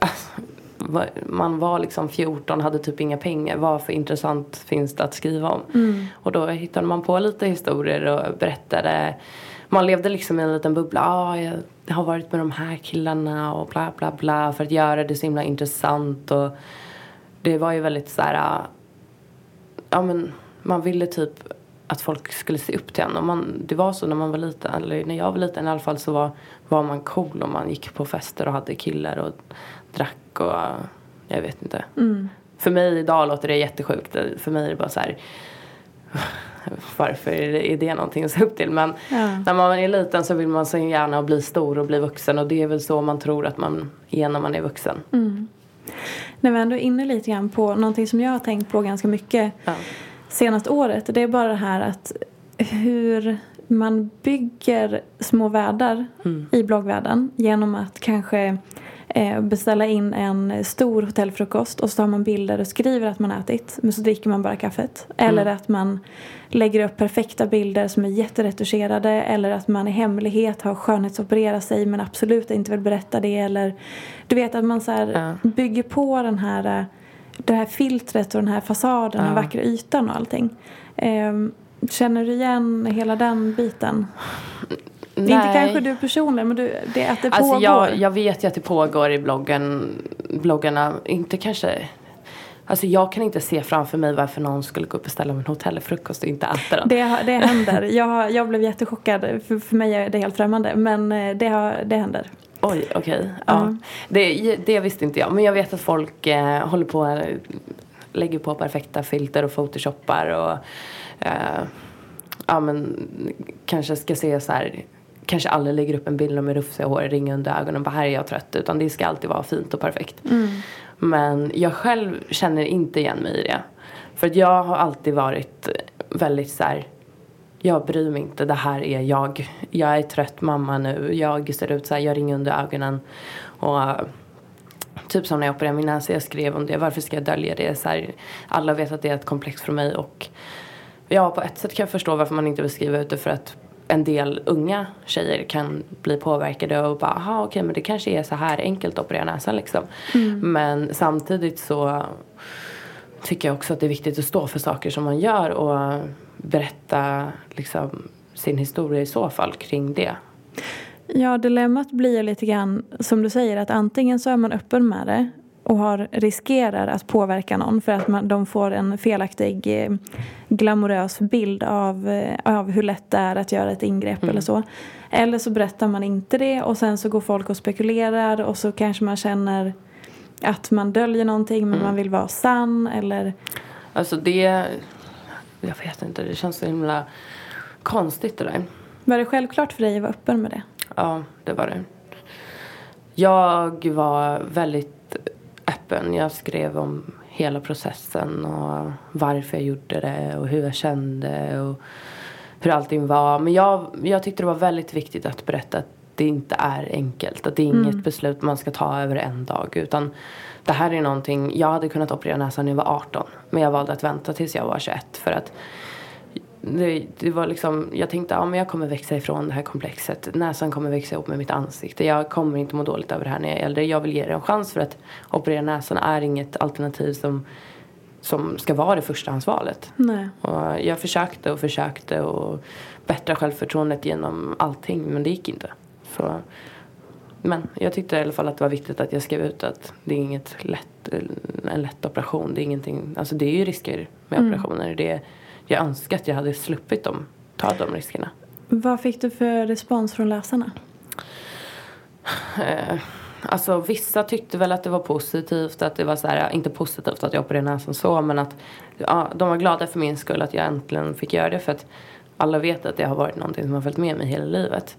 *laughs* va- man var liksom 14, hade typ inga pengar. Vad för intressant finns det att skriva om? Och då hittade man på lite historier och berättade. Man levde liksom i en liten bubbla. Ah, jag har varit med de här killarna och bla bla bla. För att göra det så himla intressant. Och det var ju väldigt så här... äh, Ja men man ville typ att folk skulle se upp till en. Och man, det var så när man var liten, eller när jag var liten i alla fall så var, var man cool och man gick på fester och hade killar och drack och jag vet inte. För mig idag låter det jättesjukt. För mig är det bara så här *laughs* varför är det någonting att se upp till? Men Ja. när man är liten så vill man så gärna bli stor och bli vuxen och det är väl så man tror att man är när man är vuxen. När vi ändå är inne lite grann på någonting som jag har tänkt på ganska mycket Ja. Senaste året. Det är bara det här att hur man bygger små världar i bloggvärlden genom att kanske eh, beställa in en stor hotellfrukost och så tar man bilder och skriver att man ätit men så dricker man bara kaffet. Eller att man lägger upp perfekta bilder som är jätteretuscherade eller att man i hemlighet har skönhetsopererat sig men absolut inte vill berätta det eller du vet att man så här Ja. bygger på den här eh, det här filtret och den här fasaden, den Ja. vackra ytan och allting. Ehm, känner du igen hela den biten? Inte kanske du personligen, men du, det, att det Alltså pågår. jag, jag vet ju att det pågår i bloggen, bloggarna. Inte kanske... Alltså jag kan inte se framför mig varför någon skulle gå upp och beställa en hotellfrukost och inte äta den. Det, det händer. Jag, jag blev jättechockad. För, för mig är det helt främmande. Men eh, det, det händer. Oj, okej. Ja. Det, det visste inte jag. Men jag vet att folk eh, håller på eh, lägger på perfekta filter och photoshoppar och eh, ja men kanske ska se så här kanske aldrig lägger upp en bild med rufsiga hår, ring under ögonen, bara här är jag trött. Utan det ska alltid vara fint och perfekt. Men jag själv känner inte igen mig i det. För att jag har alltid varit väldigt så här jag bryr mig inte, det här är jag. Jag är trött mamma nu, jag ser ut så här, jag ringer under ögonen. Och eh, typ som när jag opererade min näsa, jag skrev om det, varför ska jag dölja det? Så här, alla vet att det är ett komplex för mig och ja, på ett sätt kan jag förstå varför man inte vill skriva ut det för att en del unga tjejer kan bli påverkade och bara, aha okej men det kanske är så här enkelt att operera näsan liksom. Men samtidigt så tycker jag också att det är viktigt att stå för saker som man gör och berätta liksom, sin historia i så fall kring det. Ja, dilemmat blir lite grann som du säger att antingen så är man öppen med det och har, riskerar att påverka någon för att man, de får en felaktig eh, glamorös bild av, eh, av hur lätt det är att göra ett ingrepp eller så. Eller så berättar man inte det och sen så går folk och spekulerar och så kanske man känner att man döljer någonting men man vill vara sann eller Alltså det, jag vet inte, det känns så himla konstigt det där. var det självklart för dig att vara öppen med det? Ja, det var det. Jag var väldigt öppen. Jag skrev om hela processen och varför jag gjorde det och hur jag kände och hur allting var. Men jag, jag tyckte det var väldigt viktigt att berätta att det inte är enkelt. Att det är inget beslut man ska ta över en dag. Utan det här är någonting, jag hade kunnat operera näsan när jag var 18. Men jag valde att vänta tills jag var 21 för att det, det var liksom, jag tänkte ja, men jag kommer växa ifrån det här komplexet. Näsan kommer växa ihop med mitt ansikte. Jag kommer inte må dåligt över det här när jag är äldre. Jag vill ge det en chans för att operera näsan är inget alternativ som, som ska vara det förstahandsvalet. Nej. Och jag försökte och försökte och bättra självförtroendet genom allting men det gick inte. Så, men jag tyckte i alla fall att det var viktigt att jag skrev ut att det är inget lätt, en lätt operation. Det är ingenting, alltså det är ju risker med operationer. Det, jag önskar att jag hade sluppit dem, ta de riskerna. Vad fick du för respons från läsarna? Eh, alltså vissa tyckte väl att det var positivt, att det var så här, inte positivt att jag opererade näsan så, men att ja, de var glada för min skull att jag äntligen fick göra det för att alla vet att det har varit någonting som har följt med mig hela livet.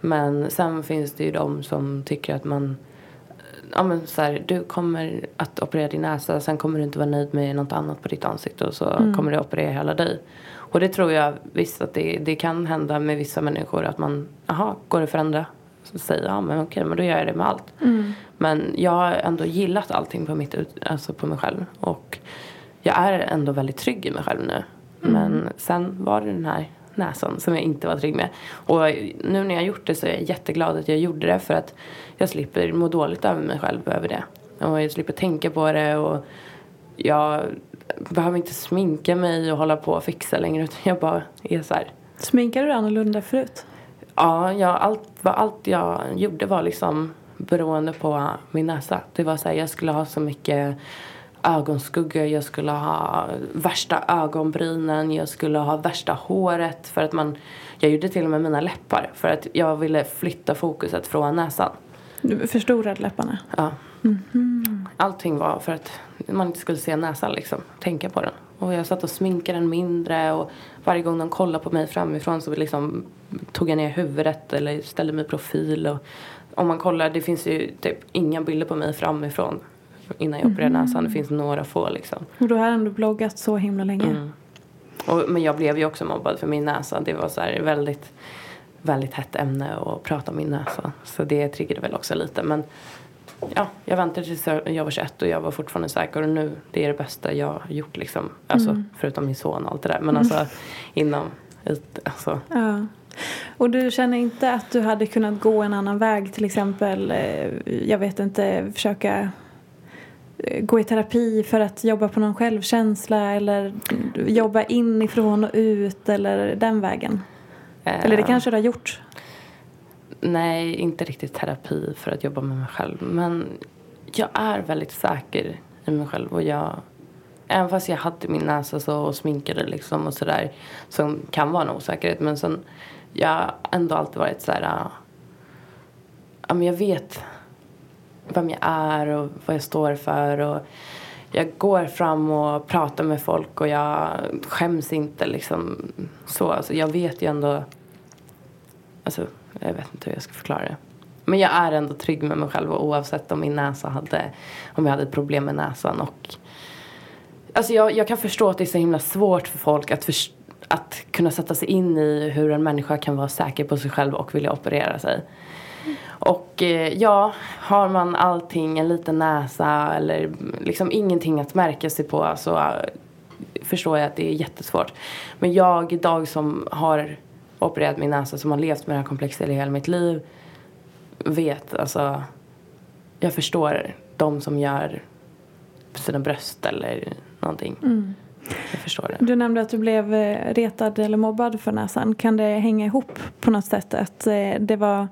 Men sen finns det ju de som tycker att man Ja men så här, du kommer att operera din näsa, sen kommer du inte vara nöjd med något annat på ditt ansikte och så kommer du operera hela dig. Och det tror jag visst att det, det kan hända med vissa människor att man, jaha, går det att förändra? Så säger ja men okej, men då gör jag det med allt. Men jag har ändå gillat allting på, mitt, alltså på mig själv. Och jag är ändå väldigt trygg i mig själv nu. Men sen var det den här näsan som jag inte var trygg med. Och nu när jag gjort det så är jag jätteglad att jag gjorde det för att jag slipper må dåligt över mig själv över det. Och jag slipper tänka på det och jag behöver inte sminka mig och hålla på och fixa längre utan jag bara är så här. Sminkade du annorlunda förut? Ja, jag, allt, allt jag gjorde var liksom beroende på min näsa. Det var så här, jag skulle ha så mycket ögonskugga, jag skulle ha värsta ögonbrynen, jag skulle ha värsta håret. För att man, jag gjorde till och med mina läppar för att jag ville flytta fokuset från näsan. Du förstorade läpparna? Ja. Allting var för att man inte skulle se näsan liksom, tänka på den. Och jag satt och sminkade den mindre och varje gång de kollade på mig framifrån så liksom tog jag ner huvudet eller ställde mig i profil. Och om man kollar, det finns ju typ inga bilder på mig framifrån innan jag opererade näsan. Det finns några få liksom. Och du har ändå bloggat så himla länge. Mm. Och, men jag blev ju också mobbad för min näsa. Det var så här väldigt, väldigt hett ämne att prata om min näsa. Så det triggade väl också lite. Men ja, jag väntade tills jag var 21 och jag var fortfarande säker. Och nu, det är det bästa jag har gjort liksom. Alltså, Förutom min son och allt det där. Men alltså inom, ut- alltså. Ja. Och du känner inte att du hade kunnat gå en annan väg till exempel, eh, jag vet inte, försöka gå i terapi för att jobba på någon självkänsla eller jobba inifrån och ut eller den vägen? Eller det eh, kanske du har gjort? Nej, inte riktigt terapi för att jobba med mig själv. Men jag är väldigt säker i mig själv. Och jag, även fast jag hade min näsa så och sminkade liksom och sådär. Som kan vara en osäkerhet. Men sen, jag har ändå alltid varit så här. Ja, men jag vet vem jag är och vad jag står för. Och jag går fram och pratar med folk och jag skäms inte liksom så. Alltså, jag vet ju ändå Alltså, jag vet inte hur jag ska förklara det. Men jag är ändå trygg med mig själv oavsett om min näsa hade, om jag hade ett problem med näsan och Alltså jag, jag kan förstå att det är så himla svårt för folk att, för, att kunna sätta sig in i hur en människa kan vara säker på sig själv och vilja operera sig. Och eh, ja, har man allting, en liten näsa eller liksom ingenting att märka sig på så eh, förstår jag att det är jättesvårt. Men jag idag som har opererat min näsa, som har levt med det här komplexet i hela mitt liv vet, alltså jag förstår de som gör sina bröst eller någonting. Jag förstår det. Du nämnde att du blev eh, retad eller mobbad för näsan. Kan det hänga ihop på något sätt att det var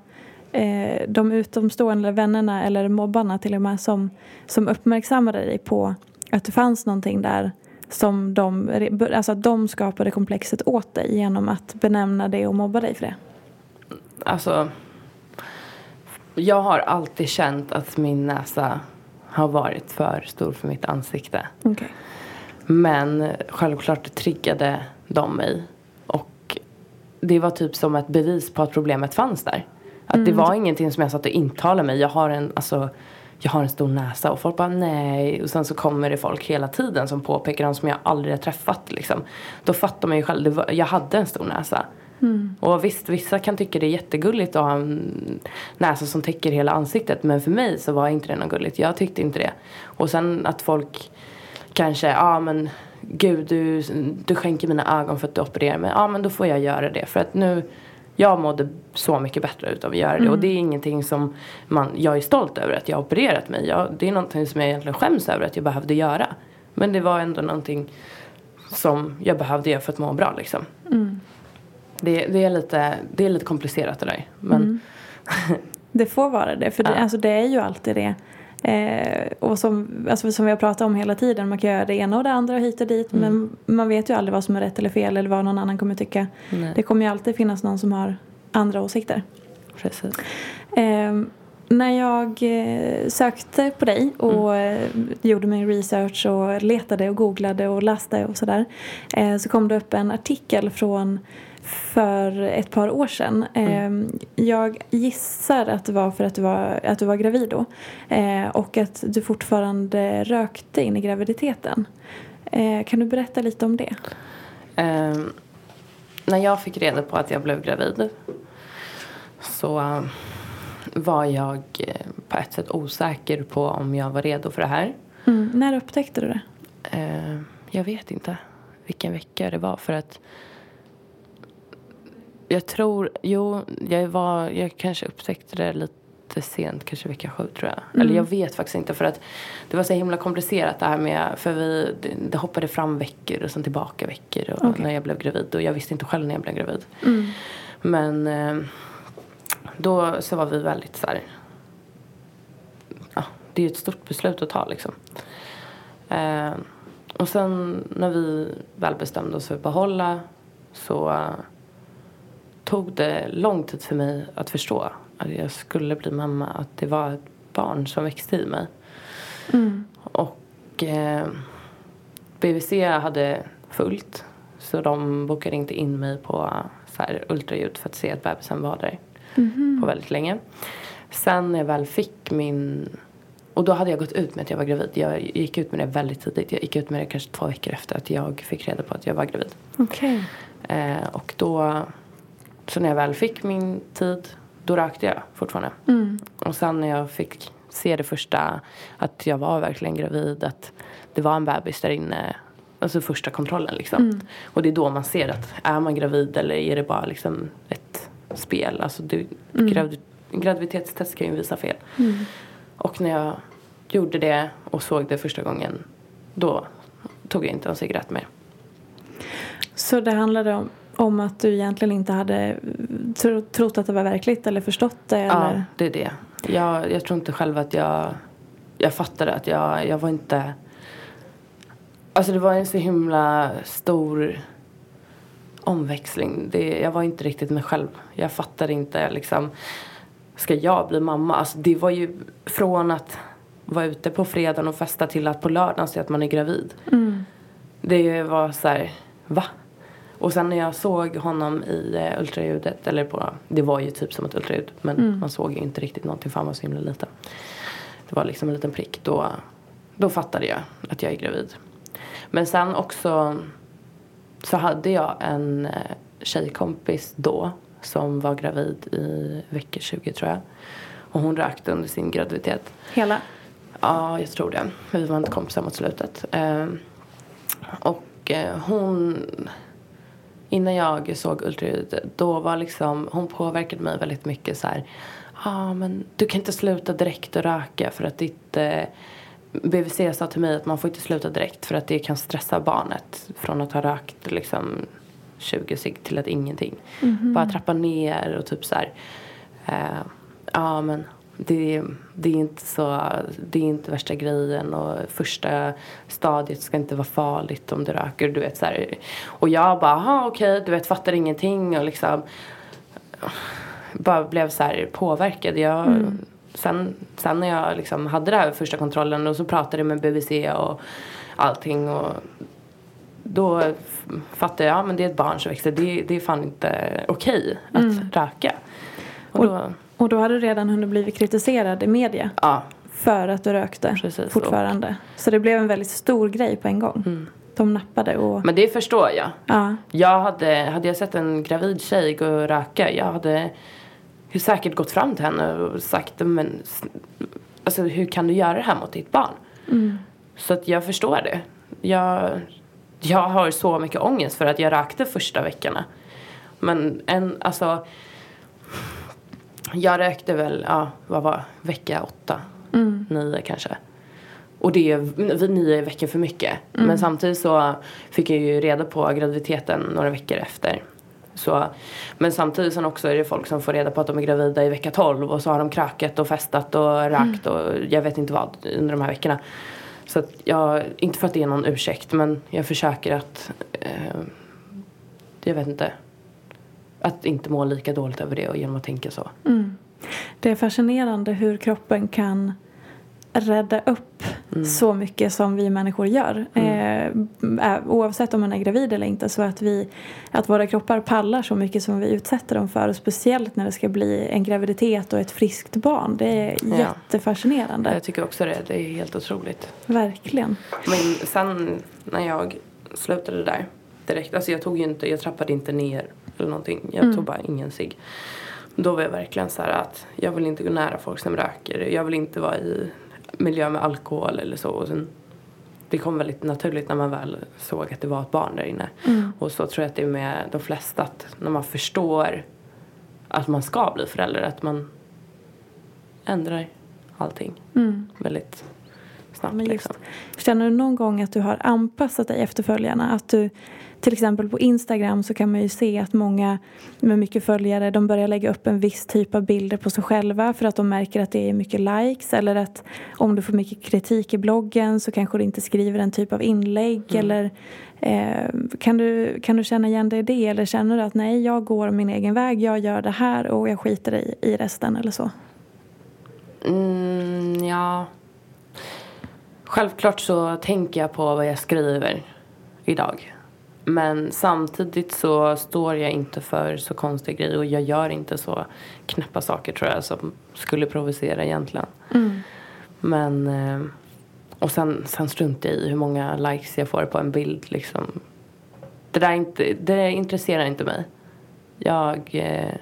eh, de utomstående vännerna eller mobbarna till och med som, som uppmärksammade dig på att det fanns någonting där som de, alltså att de skapade komplexet åt dig genom att benämna det och mobba dig för det? Alltså, jag har alltid känt att min näsa har varit för stor för mitt ansikte. Okej. Men självklart triggade de mig. Och det var typ som ett bevis på att problemet fanns där. Att det var ingenting som jag satt och intalade mig. Jag har en, alltså, jag har en stor näsa. Och folk bara nej. Och sen så kommer det folk hela tiden som påpekar dem som jag aldrig har träffat. Liksom. Då fattar man ju själv. Var, jag hade en stor näsa. Och visst, vissa kan tycka det är jättegulligt att ha en näsa som täcker hela ansiktet. Men för mig så var inte det något gulligt. Jag tyckte inte det. Och sen att folk kanske, ja ah, men gud du, du skänker mina ögon för att du opererar mig. Ja ah, men då får jag göra det. För att nu, jag mådde så mycket bättre utav att göra det. Och det är ingenting som man, jag är stolt över att jag har opererat mig. Jag, det är någonting som jag egentligen skäms över att jag behövde göra. Men det var ändå någonting som jag behövde göra för att må bra liksom. Det, det, är lite, det är lite komplicerat det där. Men *laughs* Det får vara det, för det, alltså, det är ju alltid det. Eh, och som, alltså, som vi har pratat om hela tiden, man kan göra det ena och det andra och hit och dit. Men man vet ju aldrig vad som är rätt eller fel eller vad någon annan kommer tycka. Nej. Det kommer ju alltid finnas någon som har andra åsikter. precis. Eh, när jag eh, sökte på dig och eh, gjorde min research och letade och googlade och läste och sådär. Eh, så kom det upp en artikel från för ett par år sedan. Eh, jag gissar att det var för att du var, att du var gravid då. Eh, och att du fortfarande rökte in i graviditeten. Eh, kan du berätta lite om det? Ehm, när jag fick reda på att jag blev gravid så eh, var jag på ett sätt osäker på om jag var redo för det här. Mm. När upptäckte du det? Eh, jag vet inte vilken vecka det var för att jag tror, jo, jag var, jag kanske upptäckte det lite sent, kanske vecka sju tror jag. Eller jag vet faktiskt inte för att det var så himla komplicerat det här med, för vi, det, hoppade fram veckor och sen tillbaka veckor och Okej. när jag blev gravid och jag visste inte själv när jag blev gravid. Men eh, då så var vi väldigt så här, ja, det är ju ett stort beslut att ta liksom. Eh, och sen när vi väl bestämde oss för att behålla så tog det lång tid för mig att förstå att jag skulle bli mamma. Att det var ett barn som växte i mig. Och eh, BVC hade fullt. Så de bokade inte in mig på så här, ultraljud för att se att bebisen var där på väldigt länge. Sen när jag väl fick min... Och då hade jag gått ut med att jag var gravid. Jag gick ut med det väldigt tidigt. Jag gick ut med det kanske två veckor efter att jag fick reda på att jag var gravid. Okej. Eh, och då... Så när jag väl fick min tid, då rökte jag fortfarande. Och sen när jag fick se det första, att jag var verkligen gravid, att det var en bebis där inne. Alltså första kontrollen liksom. Och det är då man ser att är man gravid eller är det bara liksom ett spel. Alltså det, gravid, graviditetstest kan ju visa fel. Och när jag gjorde det och såg det första gången, då tog jag inte en cigarett mer. Så det handlade om, om att du egentligen inte hade tro, trott att det var verkligt eller förstått det? Ja, Eller? det är det. Jag, jag tror inte själv att jag... Jag fattade att jag, jag var inte... Alltså det var en så himla stor omväxling. Det, jag var inte riktigt mig själv. Jag fattade inte liksom... Ska jag bli mamma? Alltså det var ju från att vara ute på fredagen och festa till att på lördagen se att man är gravid. Det var så här, va? Och sen när jag såg honom i eh, ultraljudet, eller på, det var ju typ som ett ultraljud men man såg ju inte riktigt någonting för han var så himla liten. Det var liksom en liten prick. Då, då fattade jag att jag är gravid. Men sen också så hade jag en eh, tjejkompis då som var gravid i vecka 20 tror jag. Och hon rökte under sin graviditet. Hela? Ja, jag tror det. Vi var inte kompisar mot slutet. Eh, och eh, hon... Innan jag såg ultraljudet, då var liksom... Hon påverkade mig väldigt mycket så här... Ja, ah, men du kan inte sluta direkt att röka för att ditt... Eh, BVC sa till mig att man får inte sluta direkt för att det kan stressa barnet från att ha rökt liksom 20 cigg till att ingenting. Bara trappa ner och typ så här. Eh, ja, men det, det är inte så, det är inte värsta grejen och första stadiet ska inte vara farligt om du röker, du vet så här. Och jag bara, aha okej, du vet fattar ingenting och liksom bara blev så här påverkad. Jag, sen, sen när jag liksom hade det här första kontrollen och så pratade med BVC och allting och då fattade jag, ja men det är ett barn som växer, det, det är fan inte okej att röka. Och då, Och då hade du redan hunnit bli kritiserad i media ja, för att du rökte Precis, fortfarande. Så det blev en väldigt stor grej på en gång. De nappade och... men det förstår jag. Ja. Jag hade, hade jag sett en gravid tjej gå och röka, jag hade säkert gått fram till henne och sagt men alltså, hur kan du göra det här mot ditt barn? Så att jag förstår det. Jag, jag har så mycket ångest för att jag rökte första veckorna. Men en, alltså jag rökte väl, ja, vad var vecka åtta, nio kanske. Och det är nio veckor för mycket. Men samtidigt så fick jag ju reda på graviditeten några veckor efter. Så, men samtidigt sen också är det folk som får reda på att de är gravida i vecka 12 och så har de krökat och festat och rökt och jag vet inte vad under de här veckorna. Så att jag, inte för att det är någon ursäkt men jag försöker att, eh, jag vet inte, att inte må lika dåligt över det och genom att tänka så. Det är fascinerande hur kroppen kan rädda upp så mycket som vi människor gör. Eh, ä- oavsett om man är gravid eller inte så att, vi, att våra kroppar pallar så mycket som vi utsätter dem för. Och speciellt när det ska bli en graviditet och ett friskt barn. Det är Ja. jättefascinerande. Jag tycker också det, det är helt otroligt. Verkligen. Men sen när jag slutade där direkt, alltså jag tog ju inte, jag trappade inte ner eller någonting. Jag tog bara ingen cigg. Då var jag verkligen så här att jag vill inte gå nära folk som röker. Jag vill inte vara i miljö med alkohol eller så. Och sen, det kom väldigt naturligt när man väl såg att det var ett barn där inne. Och så tror jag att det är med de flesta att när man förstår att man ska bli förälder, att man ändrar allting väldigt snabbt. Men just, liksom. Känner du någon gång att du har anpassat dig efter följarna? Att du, till exempel på Instagram så kan man ju se att många med mycket följare de börjar lägga upp en viss typ av bilder på sig själva för att de märker att det är mycket likes eller att om du får mycket kritik i bloggen så kanske du inte skriver en typ av inlägg Mm. eller eh, kan, du, kan du känna igen dig i det eller känner du att nej jag går min egen väg, jag gör det här och jag skiter i, i resten eller så? Mm, ja. Självklart så tänker jag på vad jag skriver idag. Men samtidigt så står jag inte för så konstiga grejer och jag gör inte så knäppa saker tror jag som skulle provocera egentligen. Men eh, och sen, sen struntar jag i hur många likes jag får på en bild liksom. Det där är inte, det intresserar inte mig. Jag eh,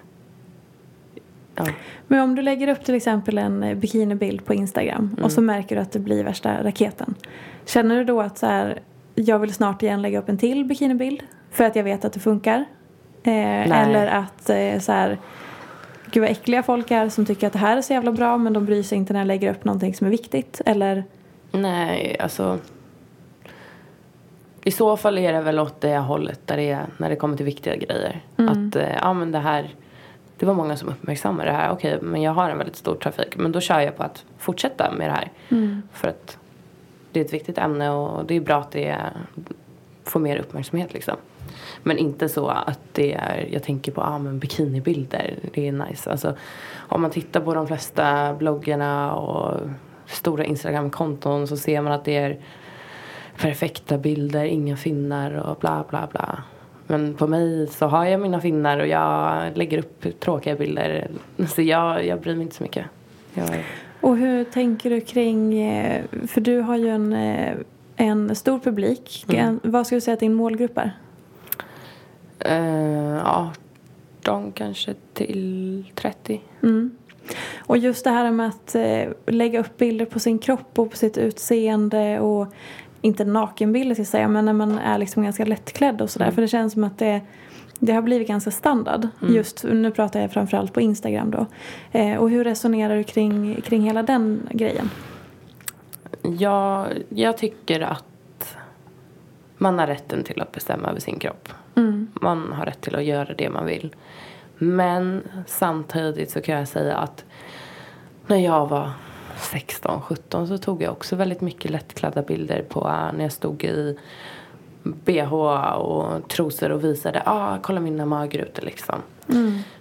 ja. Men om du lägger upp till exempel en eh, bikinibild på Instagram och så märker du att det blir värsta raketen. Känner du då att så här, jag vill snart igen lägga upp en till bikinibild för att jag vet att det funkar? Eh, eller att eh, så här, gud vad äckliga folk är som tycker att det här är så jävla bra men de bryr sig inte när jag lägger upp någonting som är viktigt. Eller Nej, alltså. I så fall är det väl åt det hållet där det är när det kommer till viktiga grejer. Att eh, ja men det här. Det var många som uppmärksammade det här. Okej, men jag har en väldigt stor trafik. Men då kör jag på att fortsätta med det här. För att det är ett viktigt ämne och det är bra att det får mer uppmärksamhet liksom. Men inte så att det är, jag tänker på ah, men bikinibilder, det är nice. Alltså, om man tittar på de flesta bloggarna och stora Instagram-konton så ser man att det är perfekta bilder, inga finnar och bla bla bla. Men på mig så har jag mina finnar och jag lägger upp tråkiga bilder. Så jag, jag bryr mig inte så mycket. Jag, och hur tänker du kring, eh, för du har ju en, eh, en stor publik. En, vad ska du säga att din målgrupp är? eh, 18 kanske till 30. Mm. Och just det här med att lägga upp bilder på sin kropp och på sitt utseende och inte nakenbilder ska jag säga men när man är liksom ganska lättklädd och sådär. För det känns som att det, det har blivit ganska standard. Just nu pratar jag framförallt på Instagram då. Eh, och hur resonerar du kring, kring hela den grejen? Jag, jag tycker att man har rätten till att bestämma över sin kropp. Man har rätt till att göra det man vill. Men samtidigt så kan jag säga att när jag var 16, 17 så tog jag också väldigt mycket lättklädda bilder på när jag stod i bh och trosor och visade, ah kolla mina magrutor liksom.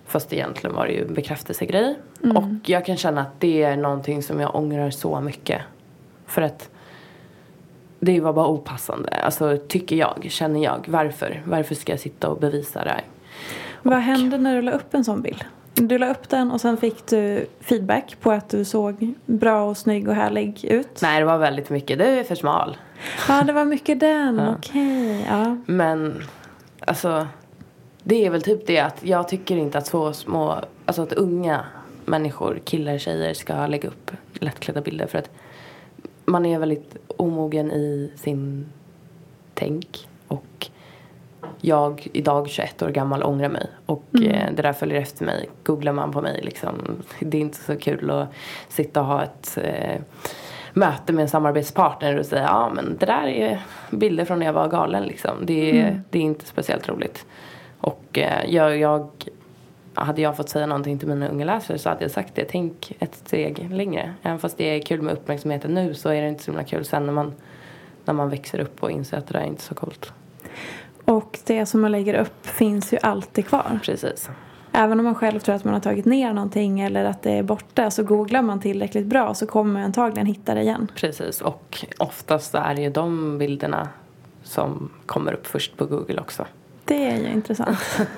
Fast egentligen var det ju en bekräftelsegrej. Och jag kan känna att det är någonting som jag ångrar så mycket. För att det var bara opassande. Alltså tycker jag, känner jag. Varför? Varför ska jag sitta och bevisa det här? Vad hände när du la upp en sån bild? Du la upp den och sen fick du feedback på att du såg bra och snygg och härlig ut. Nej, det var väldigt mycket. Det är för smal. Ja, det var mycket den. *laughs* Okej. Ja. Men alltså, det är väl typ det att jag tycker inte att så små, alltså att unga människor, killar, tjejer ska lägga upp lättklädda bilder för att man är väldigt omogen i sin tänk och jag idag 21 år gammal ångrar mig och eh, det där följer efter mig. Googlar man på mig liksom, det är inte så kul att sitta och ha ett eh, möte med en samarbetspartner och säga ja men det där är bilder från när jag var galen liksom. Det, är det är inte speciellt roligt. Och eh, jag, jag, hade jag fått säga någonting till mina unga läsare så hade jag sagt det. Tänk ett steg längre. Även fast det är kul med uppmärksamheten nu så är det inte så himla kul sen när man, när man växer upp och inser att det där är inte så coolt. Och det som man lägger upp finns ju alltid kvar. Precis. Även om man själv tror att man har tagit ner någonting eller att det är borta så googlar man tillräckligt bra så kommer man antagligen hitta det igen. Precis. Och oftast är det ju de bilderna som kommer upp först på Google också. Det är ju intressant. *laughs*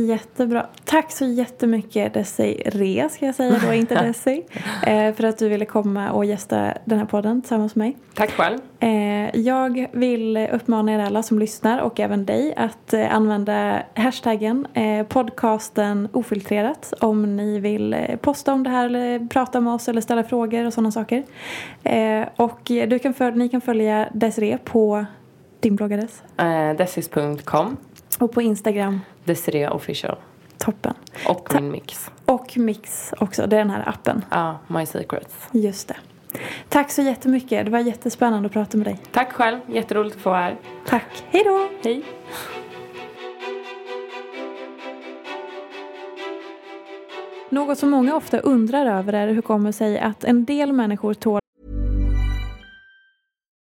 Jättebra. Tack så jättemycket Desiree ska jag säga då, inte *laughs* Desi. eh, för att du ville komma och gästa den här podden tillsammans med mig. Tack själv. Eh, jag vill uppmana er alla som lyssnar och även dig att eh, använda hashtaggen podcasten ofiltrerat om ni vill posta om det här eller prata med oss eller ställa frågor och sådana saker. Och du kan föl- ni kan följa Desiree på din Eh, Desis.com. och på Instagram. Desiree official. Toppen. Och Ta- min mix. Och Mix också, det är den här appen. Ja, My Secrets. Just det. Tack så jättemycket. Det var jättespännande att prata med dig. Tack själv. Jätteroligt att få vara här. Tack. Hej då. Hej. Något som många ofta undrar över är hur det kommer sig att en del människor tål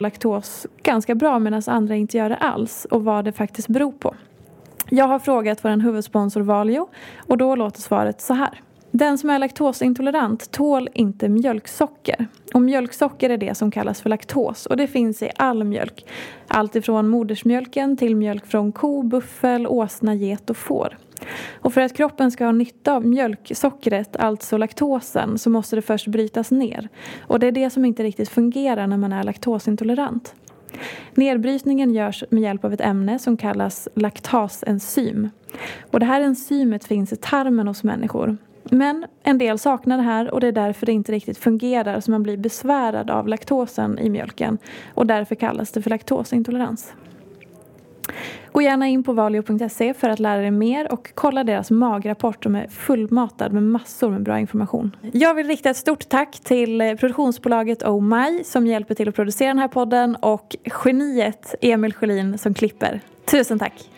Laktos ganska bra medan andra inte gör det alls och vad det faktiskt beror på. Jag har frågat vår huvudsponsor Valio och då låter svaret så här. Den som är laktosintolerant tål inte mjölksocker. Och mjölksocker är det som kallas för laktos och det finns i all mjölk. Allt ifrån modersmjölken till mjölk från ko, buffel, åsna, get och får. Och för att kroppen ska ha nytta av mjölksockret, alltså laktosen, så måste det först brytas ner. Och det är det som inte riktigt fungerar när man är laktosintolerant. Nedbrytningen görs med hjälp av ett ämne som kallas laktasenzym. Och det här enzymet finns i tarmen hos människor. Men en del saknar det här och det är därför det inte riktigt fungerar så man blir besvärad av laktosen i mjölken. Och därför kallas det för laktosintolerans. Gå gärna in på valio.se för att lära dig mer och kolla deras magrapport som är fullmatad med massor med bra information. Jag vill rikta ett stort tack till eh, produktionsbolaget Oh My som hjälper till att producera den här podden och geniet Emil Sjölin som klipper. Tusen tack!